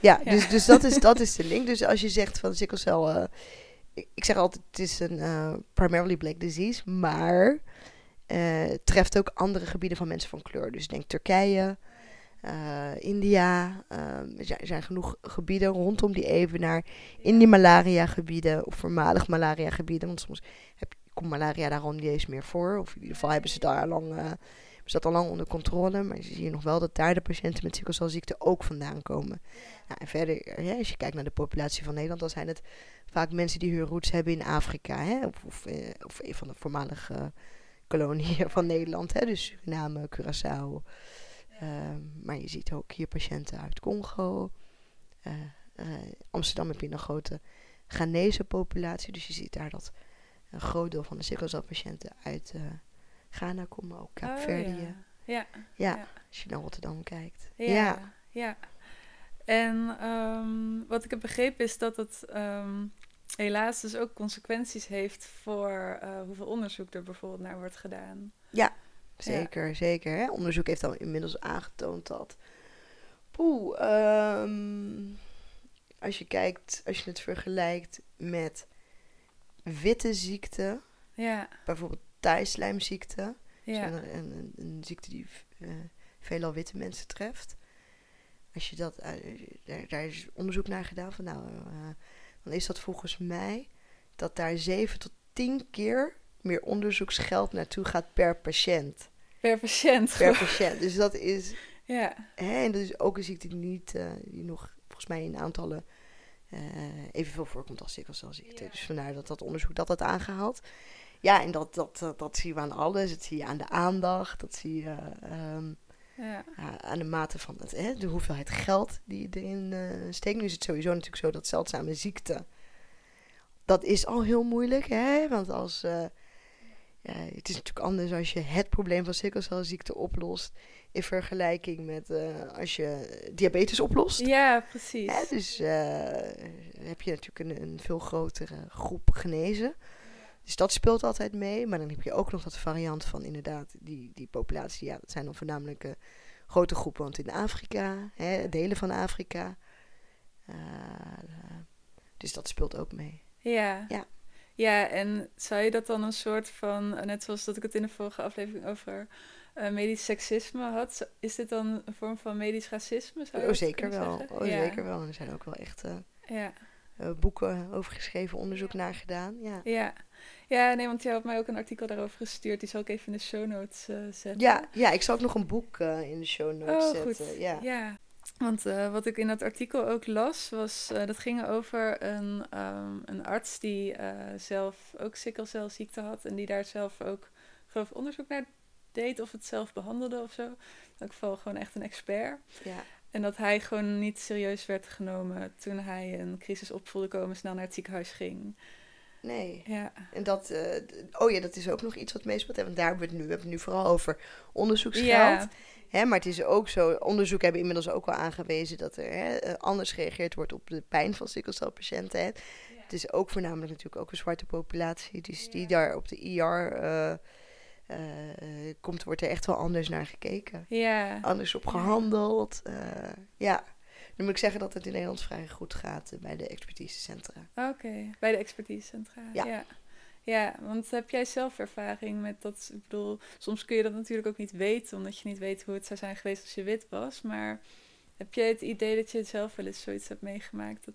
Ja, Ja. dus, dus dat, is, [LAUGHS] dat is de link. Dus als je zegt van sikkelcel... eh, ik, zeg altijd, het is een eh, primarily black disease, maar het treft ook andere gebieden van mensen van kleur. Dus denk Turkije, eh, India. eh, er zijn- genoeg gebieden rondom die evenaar in die malaria-gebieden of voormalig malaria-gebieden. Want soms heb, komt malaria daar al niet eens meer voor. Of in ieder geval hebben ze daar lang, eh, ze dat al lang onder controle. Maar je ziet nog wel dat daar de patiënten met sikkelcelziekte ook vandaan komen. Nou, en verder, hè, als je kijkt naar de populatie van Nederland, dan zijn het vaak mensen die hun roots hebben in Afrika. Hè, of, eh, of een van de voormalige koloniën [LAUGHS] van Nederland. Hè, dus Suriname, Curaçao. Ehm, maar je ziet ook hier patiënten uit Congo. Eh, eh, Amsterdam heb je een grote Ghanese populatie. Dus je ziet daar dat een groot deel van de sikkelcelpatiënten uit eh, Ghana komen. Ook Oh, Kaapverdië. ja. Ja, ja, ja. als je naar Rotterdam kijkt. ja, ja. ja. En ehm, wat ik heb begrepen is dat het ehm, helaas dus ook consequenties heeft voor hoeveel onderzoek er bijvoorbeeld naar wordt gedaan. Zeker, zeker. Hè? Onderzoek heeft al inmiddels aangetoond dat. Poeh, ehm, als je kijkt, als je het vergelijkt met witte ziekten, Ja, bijvoorbeeld thijslijmziekte, ja, dus een, een, een ziekte die eh, veelal witte mensen treft. Als je dat, eh, daar, daar is onderzoek naar gedaan van, nou, eh, dan is dat volgens mij dat daar 7 tot 10 keer meer onderzoeksgeld naartoe gaat per patiënt. per patiënt. Per patiënt. Dus dat is, [LAUGHS] Ja, hè, en dat is ook een ziekte die niet, eh, die nog volgens mij in aantallen eh, evenveel voorkomt als sikkelcelziekte. Ja. Dus vandaar dat dat onderzoek dat had aangehaald. Ja, en dat, dat, dat, dat zie je aan alles. Dat zie je aan de aandacht. Dat zie je ehm, ja, ja, aan de mate van het, hè, de hoeveelheid geld die je erin eh, steekt. Nu is het sowieso natuurlijk zo dat zeldzame ziekte, dat is al heel moeilijk. Hè? Want als, ja, het is natuurlijk anders als je het probleem van sikkelcelziekte oplost in vergelijking met eh, als je diabetes oplost. ja, precies. Dus eh, heb je natuurlijk een, een veel grotere groep genezen. Dus dat speelt altijd mee. Maar dan heb je ook nog dat variant van inderdaad die, die populatie. Ja, dat zijn dan voornamelijk eh, grote groepen. Want in Afrika, hè, delen van Afrika. dus dat speelt ook mee. Ja. Ja. Ja, en zou je dat dan een soort van, net zoals dat ik het in de vorige aflevering over eh, medisch seksisme had, is dit dan een vorm van medisch racisme? Zou Oh, zeker wel. zeggen? Oh, ja. zeker wel. En er zijn ook wel echt... eh, Ja. eh, boeken over geschreven, onderzoek naar gedaan. Ja. Ja. ja, nee, want jij had mij ook een artikel daarover gestuurd. Die zal ik even in de show notes zetten. Ja, ja, ik zal ook nog een boek in de show notes Oh, zetten. goed. Ja. Ja, want eh, wat ik in dat artikel ook las, was eh, dat ging over een, ehm, een arts die eh, zelf ook sikkelcelziekte had en die daar zelf ook geloof onderzoek naar deed of het zelf behandelde of zo. In elk geval gewoon echt een expert. Ja. En dat hij gewoon niet serieus werd genomen toen hij een crisis op voelde komen, snel naar het ziekenhuis ging. Nee. Ja, En dat, oh ja, dat is ook nog iets wat meespeelt. Want daar hebben we het nu, we hebben het nu vooral over onderzoeksgeld. ja, Hè, maar het is ook zo, onderzoek hebben inmiddels ook al aangewezen dat er hè, eh, anders gereageerd wordt op de pijn van sikkelcelpatiënten. hè. Het is ook voornamelijk natuurlijk ook een zwarte populatie. Dus die daar op de IR eh, eh, komt, wordt er echt wel anders naar gekeken. ja. Anders op gehandeld. eh, ja, dan moet ik zeggen dat het in Nederland vrij goed gaat bij de expertisecentra. Oké, bij de expertisecentra. Ja. Ja. Want heb jij zelf ervaring met dat? Ik bedoel, soms kun je dat natuurlijk ook niet weten, omdat je niet weet hoe het zou zijn geweest als je wit was. Maar heb jij het idee dat je zelf wel eens zoiets hebt meegemaakt dat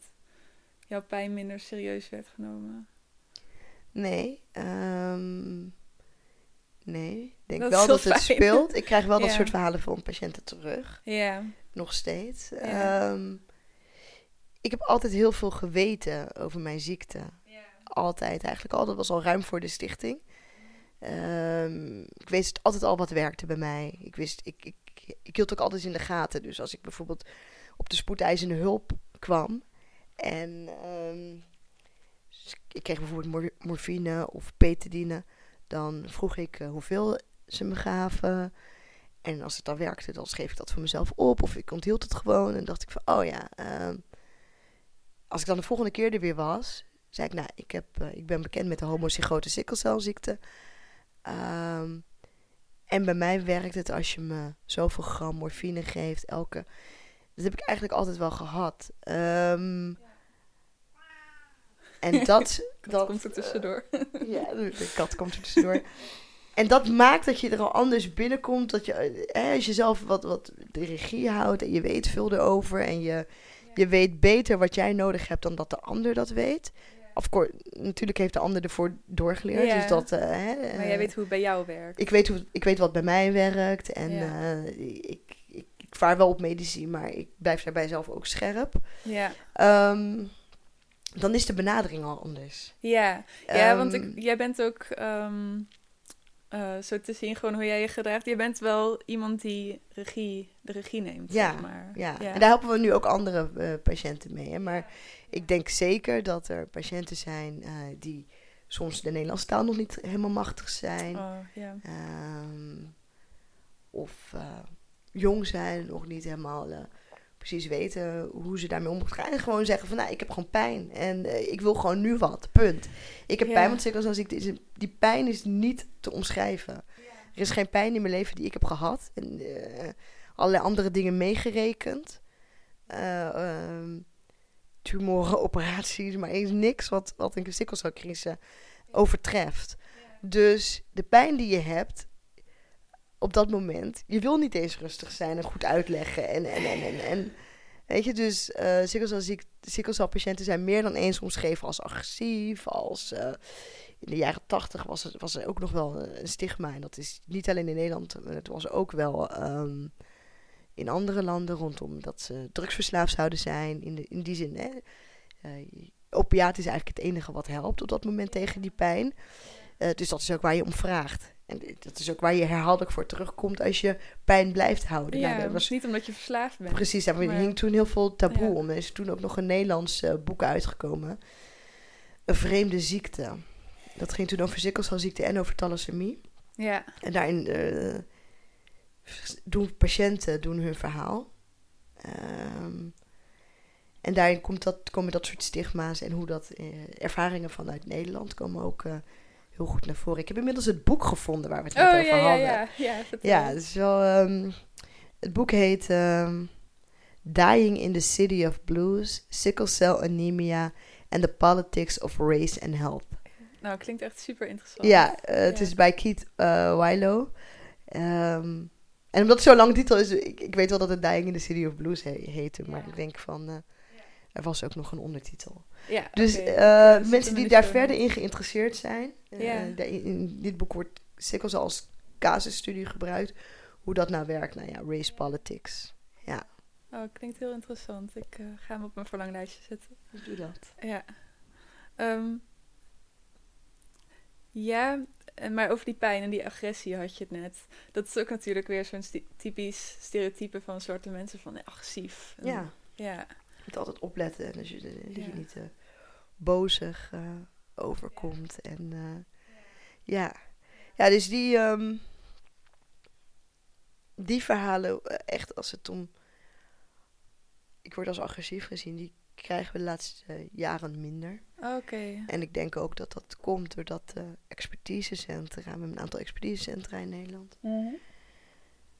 jouw pijn minder serieus werd genomen? Nee, ehm, nee. Ik denk Dat wel dat het speelt. Ik krijg wel dat soort verhalen van patiënten terug. Ja, Nog steeds. Ja. Ehm, ik heb altijd heel veel geweten over mijn ziekte. Altijd, eigenlijk al. Dat was al ruim voor de stichting. Ehm, ik wist altijd al wat werkte bij mij. Ik, wist, ik, ik, ik hield ook altijd in de gaten. Dus als ik bijvoorbeeld op de spoedeisende hulp kwam... en ehm, ik kreeg bijvoorbeeld mor- morfine of petadine... dan vroeg ik eh, hoeveel ze me gaven... En als het dan werkte, dan schreef ik dat voor mezelf op. Of ik onthield het gewoon. En dacht ik van, oh ja. ehm, als ik dan de volgende keer er weer was, zei ik, nou, ik, heb, eh, ik ben bekend met de homozygote sikkelcelziekte. Ehm, en bij mij werkt het als je me zoveel gram morfine geeft, elke... Dat heb ik eigenlijk altijd wel gehad. Ehm, en [LAUGHS] dat... dat komt er tussendoor. [LAUGHS] Ja, de, kat komt er tussendoor. En dat maakt dat je er al anders binnenkomt. Dat je, eh, als je zelf wat, wat de regie houdt en je weet veel erover. En je, je weet beter wat jij nodig hebt dan dat de ander dat weet. Of course, natuurlijk heeft de ander ervoor doorgeleerd. Ja. Dus dat, eh, hè, maar eh, jij weet hoe het bij jou werkt. ik, weet hoe, ik weet wat bij mij werkt. En Ja. eh, ik, ik, ik vaar wel op medici, maar ik blijf daarbij zelf ook scherp. Ja, Ehm, dan is de benadering al anders. ja. ja want Ehm, ik, jij bent ook, ehm, eh, zo te zien, gewoon hoe jij je gedraagt. Je bent wel iemand die regie, de regie neemt, Ja, zeg maar. Ja, en daar helpen we nu ook andere eh, patiënten mee. Hè? Maar ik denk zeker dat er patiënten zijn eh, die soms de Nederlandse taal nog niet helemaal machtig zijn. Oh. Ehm, of eh, jong zijn, nog niet helemaal eh, precies weten hoe ze daarmee om moeten gaan. En gewoon zeggen van, nou, ik heb gewoon pijn. En ik wil gewoon nu wat, punt. Ik heb pijn, want sikkelcelziekte is... een- Die pijn is niet te omschrijven. Er is geen pijn in mijn leven die ik heb gehad. En allerlei andere dingen meegerekend. Eh, ehm, tumoren, operaties, maar is niks wat, wat een sikkelcelcrisis overtreft. Dus de pijn die je hebt op dat moment, je wil niet eens rustig zijn en goed uitleggen. En, en, en, en, en weet je, dus sikkelcelpatiënten zijn meer dan eens omschreven als agressief, als... eh, in de jaren tachtig was, het- was er ook nog wel een stigma. En dat is niet alleen in Nederland, het was ook wel ehm, in andere landen rondom dat ze drugsverslaafd zouden zijn. In, de, in die zin, hè. Opiaat is eigenlijk het enige wat helpt op dat moment tegen die pijn. Eh, dus dat is ook waar je om vraagt. En dat is ook waar je herhaaldelijk voor terugkomt als je pijn blijft houden. Ja, Nou, dat was niet omdat je verslaafd bent. Precies, daar Maar- hing toen heel veel taboe Ja. om. Er is toen ook nog een Nederlands eh, boek uitgekomen. Een vreemde ziekte. Dat ging toen over sikkelcelziekte en over thalassemie. Ja, En daarin doen patiënten doen hun verhaal. Ehm, en daarin komt dat, komen dat soort stigma's en hoe dat eh, ervaringen vanuit Nederland komen ook eh, heel goed naar voren. Ik heb inmiddels het boek gevonden waar we het net oh over ja, ja, hadden. ja. Ja, vertel. Ja, het is wel. ehm, het boek heet ehm, Dying in the City of Blues: Sickle Cell Anemia and the Politics of Race and Health. Nou, klinkt echt super interessant. Ja, eh, het Ja. is bij Keith uh, Wilo. En omdat het zo'n lang titel is, ik, ik weet wel dat het Dying in the City of Blues he- heette, maar Ja. ik denk van. eh, Er was ook nog een ondertitel. Ja, Dus eh, Ja, mensen die daar verder in geïnteresseerd zijn. eh, in, in dit boek wordt sickles als casusstudie gebruikt. Hoe dat nou werkt. Nou ja, race politics. Ja, Oh, klinkt heel interessant. Ik ga hem op mijn verlanglijstje zetten. doe dat. Ja. Ehm, ja, maar over die pijn en die agressie had je het net. Dat is ook natuurlijk weer zo'n typisch stereotype van soorten mensen van eh, agressief. En- Ja, Ja. je moet altijd opletten. En als je, dat Ja. je niet eh, bozig eh, overkomt. En eh, ja. ja, dus die, ehm, die verhalen, eh, echt als het om... Ik word als agressief gezien, die krijgen we de laatste eh, jaren minder. Oké. En ik denk ook dat dat komt doordat de expertisecentra, we hebben een aantal expertisecentra in Nederland,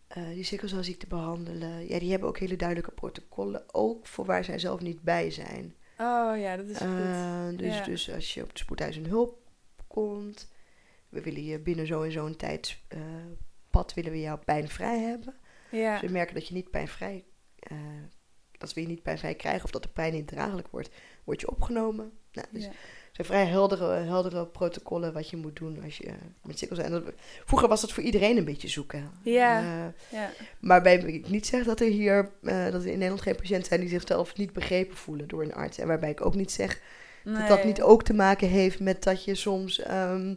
eh, die sikkelcelziekte behandelen. Ja, die hebben ook hele duidelijke protocollen, ook voor waar zij zelf niet bij zijn. Oh ja, dat is goed. Eh, dus, Ja. dus als je op de spoedeisende hulp komt, we willen je binnen zo en zo'n tijdspad willen we jou pijnvrij hebben. Ja. We merken dat je niet pijnvrij, eh, dat we je niet pijnvrij krijgen of dat de pijn niet draaglijk wordt, word je opgenomen. Nou, dus ja. zijn vrij heldere, heldere protocollen wat je moet doen als je eh, met dat- Vroeger was dat voor iedereen een beetje zoeken. Ja. Eh, ja. maar bij ik niet zeg dat er hier eh, dat er in Nederland geen patiënten zijn die zichzelf niet begrepen voelen door een arts. En waarbij ik ook niet zeg dat dat niet ook te maken heeft met dat je soms ehm,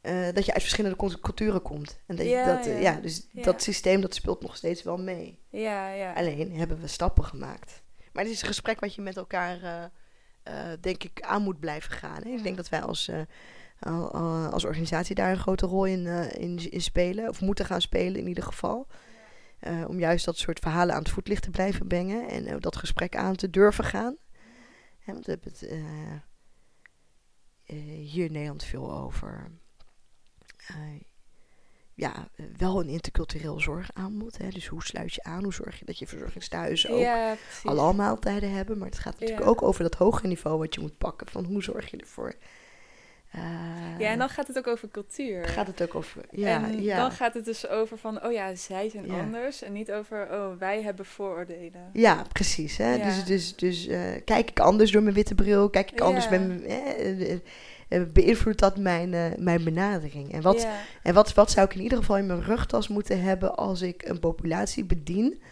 eh, dat je uit verschillende cult- culturen komt. En dat, Ja, dat eh, ja. ja, dus Ja. dat systeem dat speelt nog steeds wel mee. Ja, ja. Alleen hebben we stappen gemaakt. Maar het is een gesprek wat je met elkaar, eh, denk ik, aan moet blijven gaan. Hè? Ik denk dat wij als, al- al- als organisatie daar een grote rol in, in, in spelen. Of moeten gaan spelen in ieder geval. Om juist dat soort verhalen aan het voetlicht te blijven brengen. En dat gesprek aan te durven gaan. Hè, want we hebben het hier in Nederland veel over. Eh, ja, wel een intercultureel zorgaanbod. Hè? Dus hoe sluit je aan? Hoe zorg je dat je verzorgingstehuizen ook ja, precies. alle maaltijden hebben. Maar het gaat natuurlijk Ja. ook over dat hogere niveau wat je moet pakken. Van hoe zorg je ervoor? Eh, Ja, en dan gaat het ook over cultuur. gaat het ook over. Ja, en ja. dan gaat het dus over van, oh ja, zij zijn Ja. anders. En niet over, oh, wij hebben vooroordelen. ja, precies. Hè? Ja. Dus, dus, dus eh, kijk ik anders door mijn witte bril? Kijk ik anders met mijn. eh, beïnvloedt dat mijn, mijn benadering? En, wat, en wat, wat zou ik in ieder geval in mijn rugtas moeten hebben als ik een populatie bedien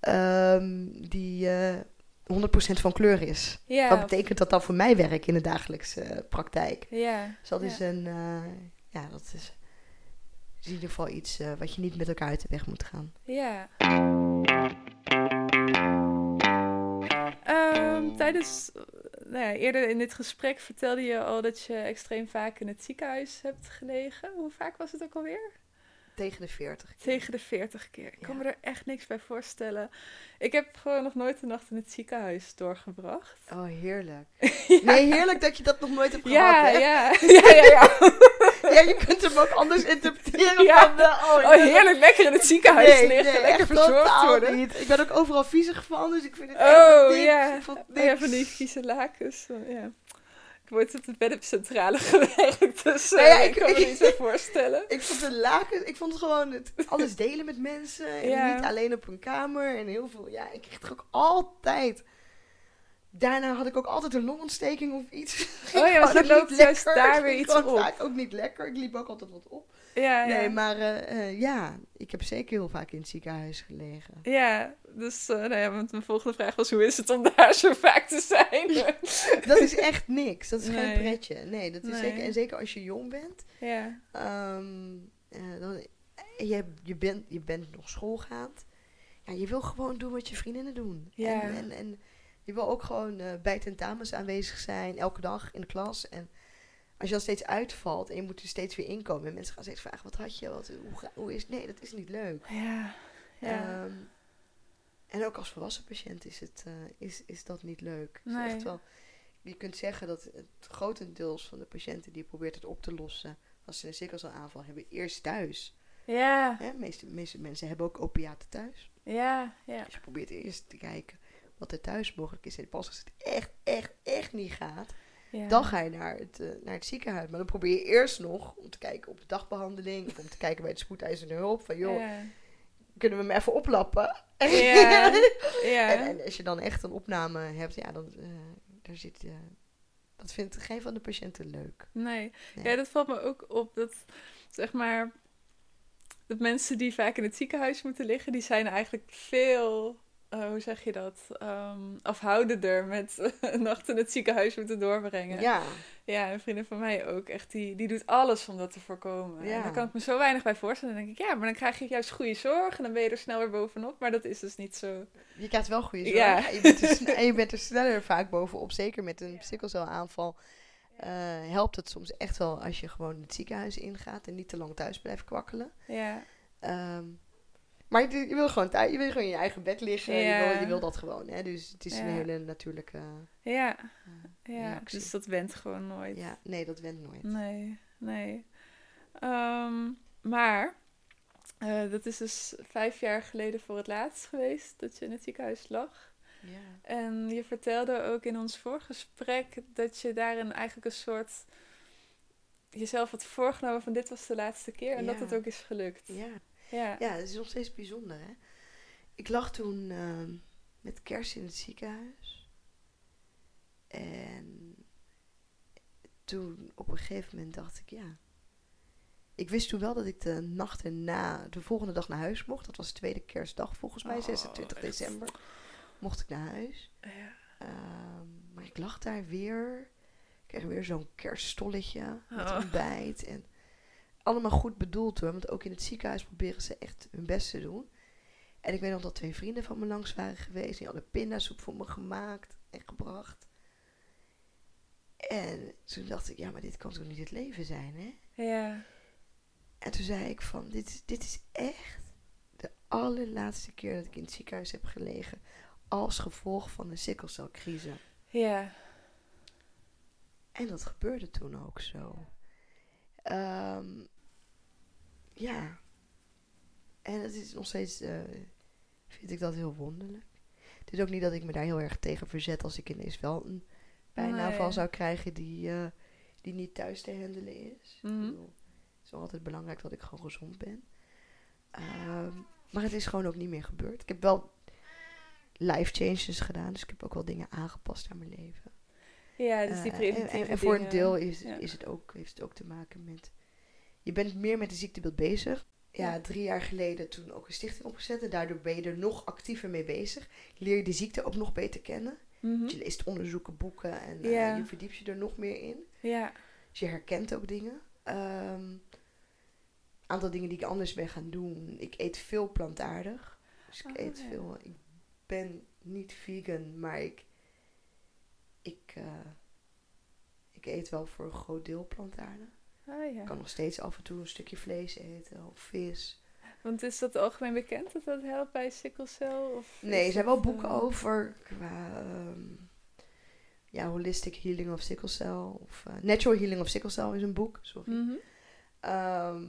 ehm, die 100% van kleur is? Ja, Wat betekent dat dan voor mij werk in de dagelijkse eh, praktijk? Ja. Dus dat Ja. is een, eh, ja, dat is, in ieder geval iets eh, wat je niet met elkaar uit de weg moet gaan. Ja. Ehm, tijdens, nou ja, eerder in dit gesprek vertelde je al dat je extreem vaak in het ziekenhuis hebt gelegen. Hoe vaak was het ook alweer? Tegen de 40. Tegen de 40 keer. Ik kan me er echt niks bij voorstellen. Ik heb gewoon nog nooit een nacht in het ziekenhuis doorgebracht. Oh, heerlijk. [LAUGHS] ja. Nee, heerlijk dat je dat nog nooit hebt gehad, Ja, hè? [LAUGHS] ja, ja, ja, ja. [LAUGHS] Ja, je kunt hem ook anders interpreteren Ja. van... eh, oh, Oh, heerlijk, lekker in het ziekenhuis Nee, liggen, nee, lekker echt verzorgd worden. Niet. Ik ben ook overal viezig van, dus ik vind het echt Oh, niks. ja. Ik vond Oh, ja, van die vieze lakens. Oh, Ja. Ik word op de beddencentrale [LAUGHS] gewerkt, dus Nou ja, eh, ik- ik kan me ik- niet zo [LAUGHS] voorstellen. Ik vond de laken, ik vond het gewoon het alles delen met mensen. En Ja. niet alleen op een kamer. En heel veel, ja, ik kreeg toch ook altijd. Daarna had ik ook altijd een longontsteking of iets. Oh ja, [LAUGHS] want je Gewoon ook loopt juist lekker. daar Ik weer iets op. vaak ook niet lekker. Ik liep ook altijd wat op. Ja, ja. Nee, maar eh, eh, ja, ik heb zeker heel vaak in het ziekenhuis gelegen. Ja, dus uh, nou ja, want mijn volgende vraag was: hoe is het om daar zo vaak te zijn? Dat is echt niks. Dat is Nee. geen pretje. Nee, dat is Nee. zeker. En zeker als je jong bent. ja, Ehm, eh, dan, je, je, bent, je bent nog schoolgaand. Ja, je wil gewoon doen wat je vriendinnen doen. Ja. En, en, en je wil ook gewoon bij tentamens aanwezig zijn, elke dag in de klas. En als je dan steeds uitvalt en je moet er steeds weer inkomen. En mensen gaan steeds vragen, wat had je? Wat, hoe, hoe is? Nee, dat is niet leuk. ja, ja. Ehm, en ook als volwassen patiënt is, het, eh, is, is dat niet leuk. Echt wel, je kunt zeggen dat het grotendeels van de patiënten die probeert het op te lossen als ze een sikkelcelaanval hebben, eerst thuis. ja, Hè? De meeste, meeste mensen hebben ook opiaten thuis. ja, ja. Dus je probeert eerst te kijken wat er thuis mogelijk is. En pas als het echt, echt, echt niet gaat, ja. dan ga je naar het, eh, naar het ziekenhuis. Maar dan probeer je eerst nog om te kijken op de dagbehandeling. Of om te kijken bij de spoedeisende hulp. Van joh, Ja. kunnen we hem even oplappen? Ja, [LAUGHS] ja. En, en als je dan echt een opname hebt, ja, dan eh, daar zit, eh, dat vindt geen van de patiënten leuk. Nee. Nee. Ja, dat valt me ook op. Dat, zeg maar, dat mensen die vaak in het ziekenhuis moeten liggen, die zijn eigenlijk veel, eh, hoe zeg je dat, Ehm, afhoudender met [LAUGHS] een nacht in het ziekenhuis moeten doorbrengen. Ja, Ja, een vriendin van mij ook. Echt, die, die doet alles om dat te voorkomen. Ja. En daar kan ik me zo weinig bij voorstellen. Dan denk ik, ja, maar dan krijg je juist goede zorg en dan ben je er snel weer bovenop. Maar dat is dus niet zo. je krijgt wel goede zorg. Ja. En, je bent er, [LAUGHS] sne- en je bent er sneller vaak bovenop. Zeker met een sikkelcelaanval eh helpt het soms echt wel als je gewoon het ziekenhuis ingaat en niet te lang thuis blijft kwakkelen. Ja, Ehm, maar je, je wil gewoon thuis, je wil gewoon in je eigen bed liggen. Je, wil, je wil dat gewoon. Hè? Dus het is een hele natuurlijke. ja, eh, ja. reactie. Dus dat went gewoon nooit. Ja, nee, dat went nooit. Nee, nee. Ehm, maar, eh, dat is dus vijf jaar geleden voor het laatst geweest dat je in het ziekenhuis lag. Ja. En je vertelde ook in ons voorgesprek dat je daarin eigenlijk een soort jezelf had voorgenomen van dit was de laatste keer en dat het ook is gelukt. Ja. Ja. ja, het is nog steeds bijzonder. Hè? Ik lag toen ehm, met kerst in het ziekenhuis. En toen op een gegeven moment dacht ik, ja. Ik wist toen wel dat ik de nacht erna, de volgende dag naar huis mocht. Dat was de tweede kerstdag volgens mij, Oh, 26 echt. december. Mocht ik naar huis. Ja. Ehm, maar ik lag daar weer. Ik kreeg weer zo'n kerststolletje met Oh. ontbijt. En allemaal goed bedoeld hoor. Want ook in het ziekenhuis proberen ze echt hun best te doen. En ik weet nog dat twee vrienden van me langs waren geweest. Die hadden pindasoep voor me gemaakt en gebracht. En toen dacht ik, ja, maar dit kan toch niet het leven zijn, hè? Ja. En toen zei ik van, dit, is- dit is echt de allerlaatste keer dat ik in het ziekenhuis heb gelegen. Als gevolg van de sikkelcelcrisis. Ja. En dat gebeurde toen ook zo. Ehm, ja. En het is nog steeds, eh, vind ik dat heel wonderlijk. Het is ook niet dat ik me daar heel erg tegen verzet als ik ineens wel een pijnaanval Nee. zou krijgen die, eh, die niet thuis te handelen is. Mhm. Bedoel, het is wel altijd belangrijk dat ik gewoon gezond ben. Ehm, maar het is gewoon ook niet meer gebeurd. Ik heb wel life changes gedaan, dus ik heb ook wel dingen aangepast aan mijn leven. Ja, dus die Eh, preventieve en, en, en voor een deel is, ja. is het ook, heeft het ook te maken met... Je bent meer met de ziektebeeld bezig. Ja, drie jaar geleden toen ook een stichting opgezet. En daardoor ben je er nog actiever mee bezig. Leer je de ziekte ook nog beter kennen. Mhm. Je leest onderzoeken, boeken en eh, je verdiept je er nog meer in. Ja. Dus je herkent ook dingen. Een aantal dingen die ik anders ben gaan doen. Ik eet veel plantaardig. Dus ik Oh, eet ja. veel... Ik ben niet vegan, maar ik... Ik, eh, ik eet wel voor een groot deel plantaardig. Ah, ja. Ik kan nog steeds af en toe een stukje vlees eten of vis. Want is dat algemeen bekend dat dat helpt bij sikkelcel? Of Nee, er zijn wel boeken eh, over qua ehm, ja, holistic healing of sickle cell. Of eh, natural healing of sickle cell is een boek, sorry. mhm. Ehm,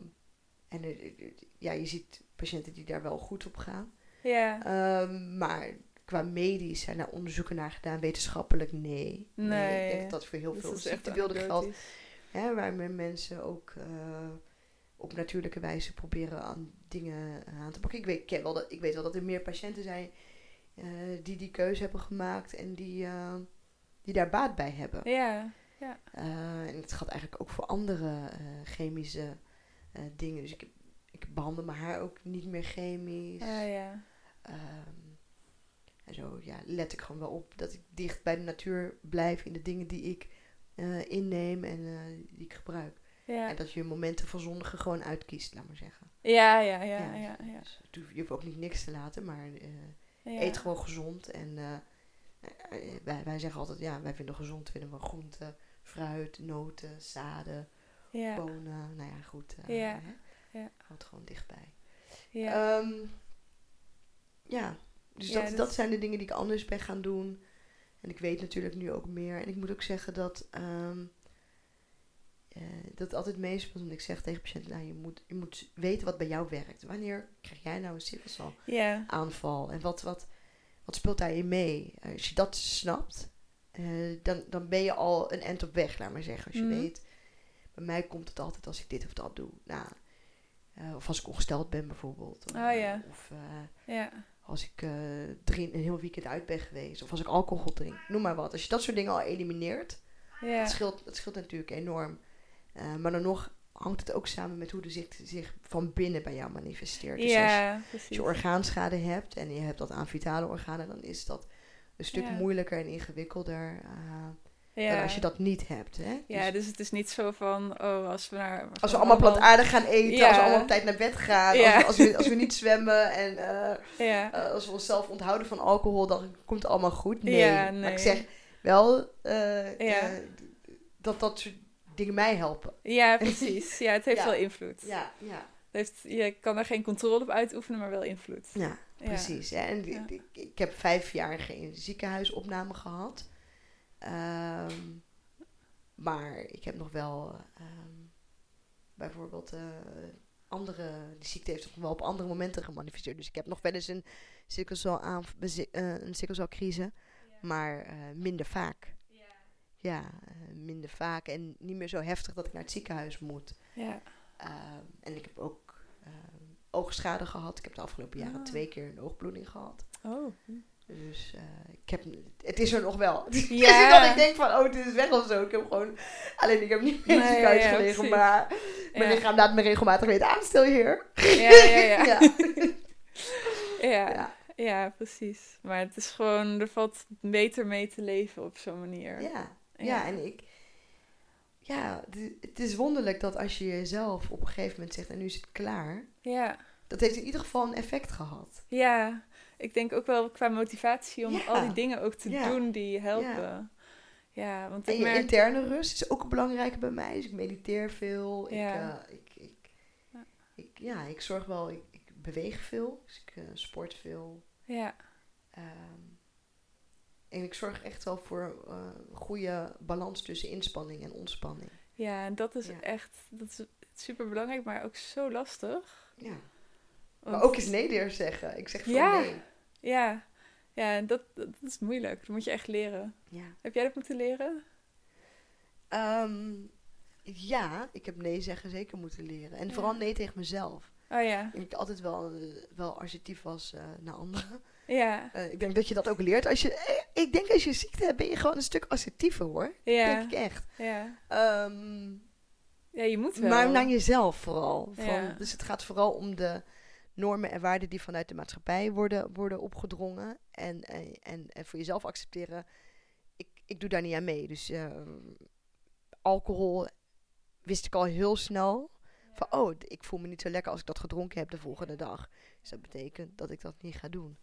en er- ja, je ziet patiënten die daar wel goed op gaan. Ja. Ehm, maar qua medisch zijn daar onderzoeken naar gedaan. Wetenschappelijk nee. Nee. ik denk dat dat voor heel Dus veel ziektebeelden geldt. Hè, waar men- mensen ook eh, op natuurlijke wijze proberen aan dingen aan te pakken. Ik weet, ik wel dat, ik weet wel dat er meer patiënten zijn eh, die die keuze hebben gemaakt en die, eh, die daar baat bij hebben. Ja. Eh, en het gaat eigenlijk ook voor andere chemische dingen. Dus ik, ik behandel mijn haar ook niet meer chemisch. Ah, ja. Ehm, en zo ja, let ik gewoon wel op dat ik dicht bij de natuur blijf in de dingen die ik eh, inneem en eh, die ik gebruik. Ja. En dat je momenten van zondigen gewoon uitkiest, laat maar zeggen. Ja, ja, ja, ja, ja. Dus hoeft- je hoeft ook niet niks te laten, maar eh, eet gewoon gezond. En wij, wij zeggen altijd, ja, wij vinden gezond, vinden we groenten, fruit, noten, zaden, bonen. Nou ja, goed. Ja, ja. Houd gewoon dichtbij. ja. Ehm, ja, dus dat- dat zijn de dingen die ik anders ben gaan doen. En ik weet natuurlijk nu ook meer. En ik moet ook zeggen dat eh, dat altijd meespeelt. Want ik zeg tegen patiënten, nou, je moet, je moet weten wat bij jou werkt. Wanneer krijg jij nou een ja. aanval? En wat, wat, wat speelt daarin mee? Als je dat snapt, eh, dan, dan ben je al een end op weg, laat maar zeggen. Als je Mhm. weet, bij mij komt het altijd als ik dit of dat doe. Nou, Eh, of als ik ongesteld ben bijvoorbeeld. Of, Oh, ja. Of Ja. Als ik eh drie, een heel weekend uit ben geweest. Of als ik alcohol drink. Noem maar wat. Als je dat soort dingen al elimineert. Ja. Dat, scheelt, dat scheelt natuurlijk enorm. Eh, maar dan nog hangt het ook samen met hoe de zich, zich van binnen bij jou manifesteert. Dus als, ja, als precies. je orgaanschade hebt en je hebt dat aan vitale organen, dan is dat een stuk Ja. moeilijker en ingewikkelder eh, ja. dan als je dat niet hebt. Hè? Ja, Dus dus het is niet zo van, oh, als we naar... als we allemaal plantaardig gaan eten, Ja. als we allemaal op tijd naar bed gaan, Ja. als, we, als, we, als we niet zwemmen en eh, eh, als we onszelf onthouden van alcohol, dan komt het allemaal goed. Nee, Ja, maar nee. ik zeg wel eh, dat dat soort dingen mij helpen. ja, [LAUGHS] precies. Ja, het heeft wel invloed. Ja, ja. Heeft, je kan er geen controle op uitoefenen, maar wel invloed. ja. Precies. En ik, ik heb vijf jaar geen ziekenhuisopname gehad. Ehm, maar ik heb nog wel ehm, bijvoorbeeld eh, andere. Die ziekte heeft zich nog wel op andere momenten gemanifesteerd. Dus ik heb nog wel eens een sikkelcel aan, eh, een sikkelcelcrise, maar eh, minder vaak. Ja, eh, minder vaak en niet meer zo heftig dat ik naar het ziekenhuis moet. Ja. Ehm, en ik heb ook oogschade gehad. Ik heb de afgelopen jaren Ah. twee keer een oogbloeding gehad. Oh. Dus eh, ik heb, het is er nog wel. [LAUGHS] Is Ja. niet dat ik denk van, oh, het is weg of zo. Ik heb gewoon, alleen ik heb niet in het ziekenhuis ja, gelegen, precies. maar mijn Ja. lichaam laat me regelmatig weten, aan, stil hier. Ja, [LAUGHS] ja, ja. ja. Ja. Precies. Maar het is gewoon, er valt beter mee te leven op zo'n manier. Ja. ja, en ik, ja, het- het is wonderlijk dat als je jezelf op een gegeven moment zegt, en nu is het klaar, Ja. Dat heeft in ieder geval een effect gehad. Ja. Ik denk ook wel qua motivatie om Ja. al die dingen ook te Ja. doen die helpen. Ja, want En ik je merk... interne rust is ook belangrijk bij mij. Dus ik mediteer veel. Ja. Ik, eh, ik, ik, Ja. ik, ja, ik zorg wel, ik, beweeg veel. Dus ik eh, sport veel. Ja. Ehm, en ik zorg echt wel voor een goede balans tussen inspanning en ontspanning. Ja, en dat is Ja. echt dat is super belangrijk, maar ook zo lastig. Ja. Want- Maar ook eens nee durven zeggen. Ik zeg van Ja. nee. Ja, ja dat, dat is moeilijk. Dat moet je echt leren. Ja. Heb jij dat moeten leren? Ehm, ja, ik heb nee zeggen zeker moeten leren. En Ja. vooral nee tegen mezelf. Oh ja. Ik altijd wel, eh, wel assertief was eh, naar anderen. Ja. Eh, ik denk dat je dat ook leert. Als je, ik denk als je ziekte hebt, ben je gewoon een stuk assertiever hoor. Ja. Denk ik echt. Ja. Ehm, Ja, je moet wel. maar naar jezelf vooral. Van, Ja. Dus het gaat vooral om de normen en waarden die vanuit de maatschappij worden, worden opgedrongen. En, en, en, en voor jezelf accepteren, ik, ik doe daar niet aan mee. Dus ehm, alcohol wist ik al heel snel. Van, oh, ik voel me niet zo lekker als ik dat gedronken heb de volgende dag. Dus dat betekent dat ik dat niet ga doen.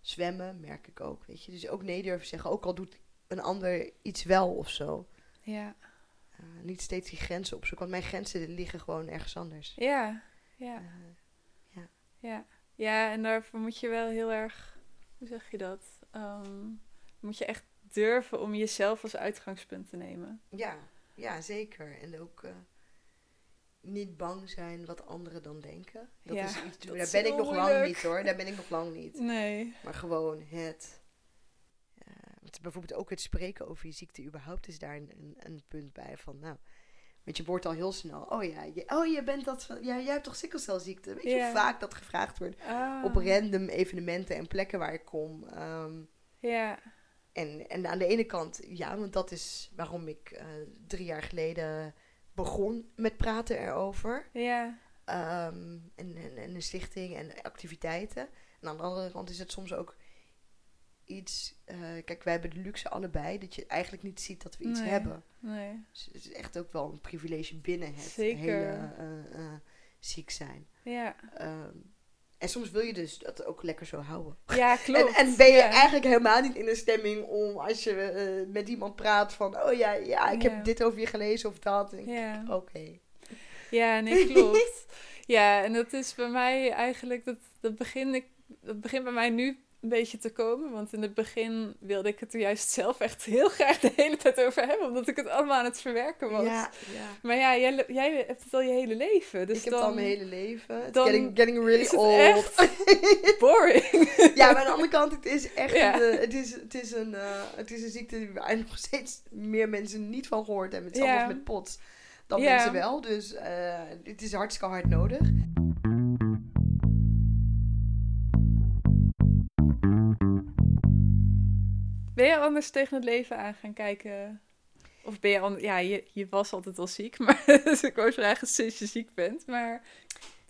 Zwemmen merk ik ook, weet je. Dus ook nee durven zeggen, ook al doet een ander iets wel of zo. Ja. Eh, niet steeds die grenzen opzoeken, want mijn grenzen liggen gewoon ergens anders. Ja. Ja. Eh, Ja. Ja, en daarvoor moet je wel heel erg, hoe zeg je dat? Ehm, moet je echt durven om jezelf als uitgangspunt te nemen. ja, ja, zeker. En ook eh, niet bang zijn wat anderen dan denken. Dat Ja, is iets, dat daar is ben ik nog lang niet hoor. Daar ben ik nog lang niet. [LAUGHS] Nee. Maar gewoon het. eh, bijvoorbeeld ook het spreken over je ziekte überhaupt is daar een, een, een punt bij van nou. Want je wordt al heel snel. Oh ja, je, oh je bent dat. Ja, jij hebt toch sikkelcelziekte? Weet je hoe vaak dat gevraagd wordt Ah. op random evenementen en plekken waar ik kom. Ehm, Ja. en, en aan de ene kant, ja, want dat is waarom ik eh, drie jaar geleden begon met praten erover. Ja. Ehm, en, en, en een stichting en activiteiten. En aan de andere kant is het soms ook iets. eh, kijk, wij hebben de luxe allebei dat je eigenlijk niet ziet dat we iets Nee. hebben. Nee. Dus het is echt ook wel een privilege binnen het Zeker. hele eh, eh, ziek zijn. Ja. Ehm, en soms wil je dus dat ook lekker zo houden. Ja, [LAUGHS] klopt. En, en ben je Ja. eigenlijk helemaal niet in de stemming om als je met iemand praat van, oh ja, ja, ik Ja. heb dit over je gelezen of dat. En Ja. Oké. Ja, nee, [LAUGHS] klopt. ja, en dat is bij mij eigenlijk, dat, dat, begin ik, dat begint bij mij nu een beetje te komen. Want in het begin wilde ik het er juist zelf echt heel graag de hele tijd over hebben. Omdat ik het allemaal aan het verwerken was. Ja, ja. Maar ja, jij, jij hebt het al je hele leven. Dus ik heb het al mijn hele leven. It's getting, getting really is het old. echt [LAUGHS] boring. ja, maar aan de andere kant, het is echt Ja. een, eh, het, is, het, is een, eh, het is een ziekte waar nog steeds meer mensen niet van gehoord hebben. Ja. als met POTS. Dan mensen wel. Dus eh, het is hartstikke hard nodig. Ben je anders tegen het leven aan gaan kijken? Of ben je anders... Ja, je, je was altijd al ziek, [LAUGHS] maar dus ik wou vragen sinds je ziek bent. Maar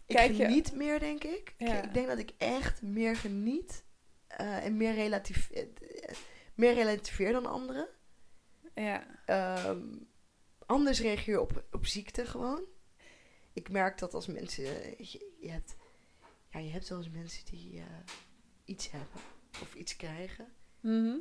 Ik Kijk je- geniet meer, denk ik. Ik- Ja. Ik denk dat ik echt meer geniet eh, en meer, relatief, eh, meer relativeer dan anderen. ja, Ehm, anders reageer je op, op ziekte gewoon. Ik merk dat als mensen. Je, je hebt, ja, je hebt wel eens mensen die eh, iets hebben of iets krijgen. Mhm.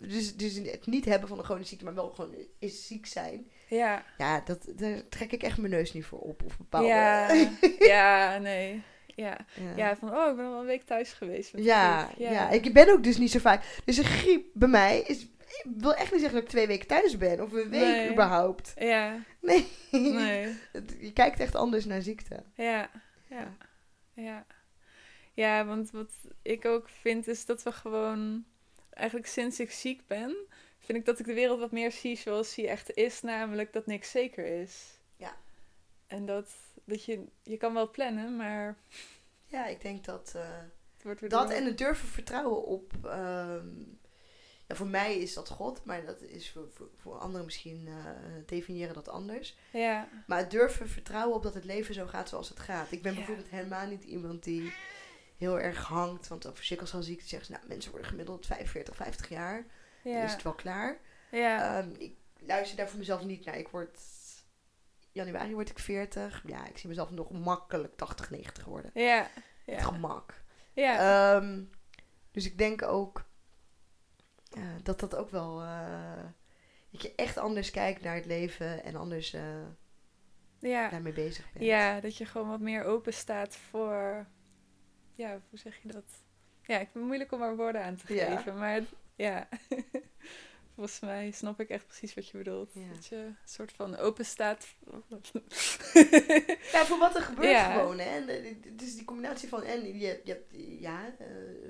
Dus, dus het niet hebben van een chronische ziekte, maar wel gewoon is ziek zijn. ja. Ja, dat, daar trek ik echt mijn neus niet voor op. Of bepaalde. Ja, [LAUGHS] ja, nee. Ja. ja. ja, van oh, ik ben al een week thuis geweest. met Ja, griep. ja. ik ben ook dus niet zo vaak. Dus een griep bij mij is. Ik wil echt niet zeggen dat ik twee weken thuis ben. Of een week Nee. überhaupt. Ja, Nee. nee. [LAUGHS] Je kijkt echt anders naar ziekte. Ja, ja, ja. Ja, want wat ik ook vind is dat we gewoon... Eigenlijk sinds ik ziek ben, vind ik dat ik de wereld wat meer zie zoals die echt is. Namelijk dat niks zeker is. Ja. En dat, dat je... Je kan wel plannen, maar Ja, ik denk dat. weer... dat door- en het durven vertrouwen op. ehm, ja, voor mij is dat God, maar dat is voor, voor, voor anderen misschien eh, definiëren dat anders. Ja, Maar het durven vertrouwen op dat het leven zo gaat zoals het gaat. Ik ben Ja. bijvoorbeeld helemaal niet iemand die heel erg hangt. Want over sikkelcelziekte zeggen ze, nou, mensen worden gemiddeld 45, 50 jaar. Dan is ja, het wel klaar. ja, Ehm, ik luister daar voor mezelf niet naar. Ik word... Januari word ik 40. Ja, ik zie mezelf nog makkelijk 80, 90 worden. ja, ja, gemak. ja, Ehm, dus ik denk ook eh, dat dat ook wel... eh, dat je echt anders kijkt naar het leven en anders eh, ja. daarmee bezig bent. Ja, dat je gewoon wat meer open staat voor. Ja, hoe zeg je dat? Ja, ik vind het moeilijk om er woorden aan te Ja. geven, maar het- ja. [LAUGHS] Volgens mij snap ik echt precies wat je bedoelt. Ja. Dat je een soort van open staat. [LAUGHS] Ja, voor wat er gebeurt Ja. gewoon. Hè? En, eh, het is die combinatie van... En je, je hebt, ja, eh,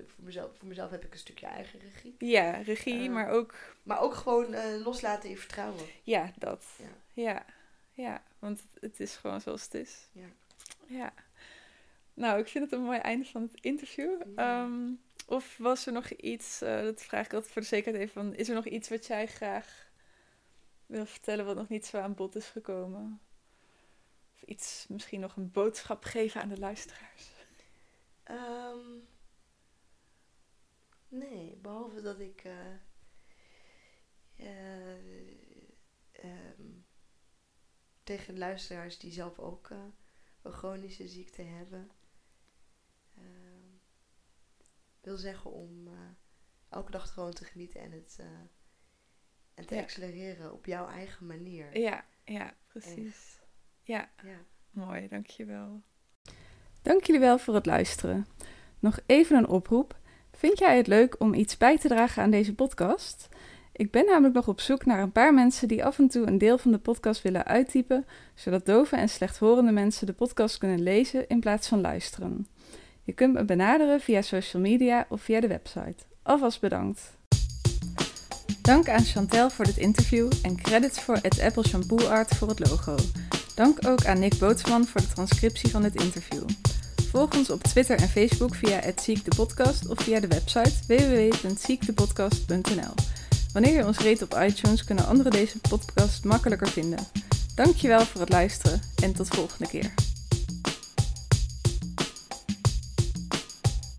voor, mezelf, voor mezelf heb ik een stukje eigen regie. ja, regie, Eh. maar ook. Maar ook gewoon loslaten in vertrouwen. Ja, dat. Ja. Ja, ja, want het is gewoon zoals het is. Ja. ja. Nou, ik vind het een mooi einde van het interview. Ehm, of was er nog iets, eh, dat vraag ik altijd voor de zekerheid even, van, is er nog iets wat jij graag wil vertellen wat nog niet zo aan bod is gekomen? Of iets, misschien nog een boodschap geven aan de luisteraars? Ehm, nee, behalve dat ik eh, eh, ehm, tegen luisteraars die zelf ook een chronische ziekte hebben, wil zeggen om eh, elke dag gewoon te genieten en het eh, en te Ja. accelereren op jouw eigen manier. Ja, ja, precies. Ja, Ja. mooi, dankjewel. Dank jullie wel voor het luisteren. Nog even een oproep. Vind jij het leuk om iets bij te dragen aan deze podcast? Ik ben namelijk nog op zoek naar een paar mensen die af en toe een deel van de podcast willen uittypen, zodat dove en slechthorende mensen de podcast kunnen lezen in plaats van luisteren. Je kunt me benaderen via social media of via de website. Alvast bedankt. Dank aan Chantel voor dit interview en credits voor het Apple Shampoo Art voor het logo. Dank ook aan Nick Bootsman voor de transcriptie van dit interview. Volg ons op Twitter en Facebook via @ziekdepodcast of via de website www.ziektepodcast.nl. Wanneer je ons rate op iTunes, kunnen anderen deze podcast makkelijker vinden. Dankjewel voor het luisteren en tot volgende keer.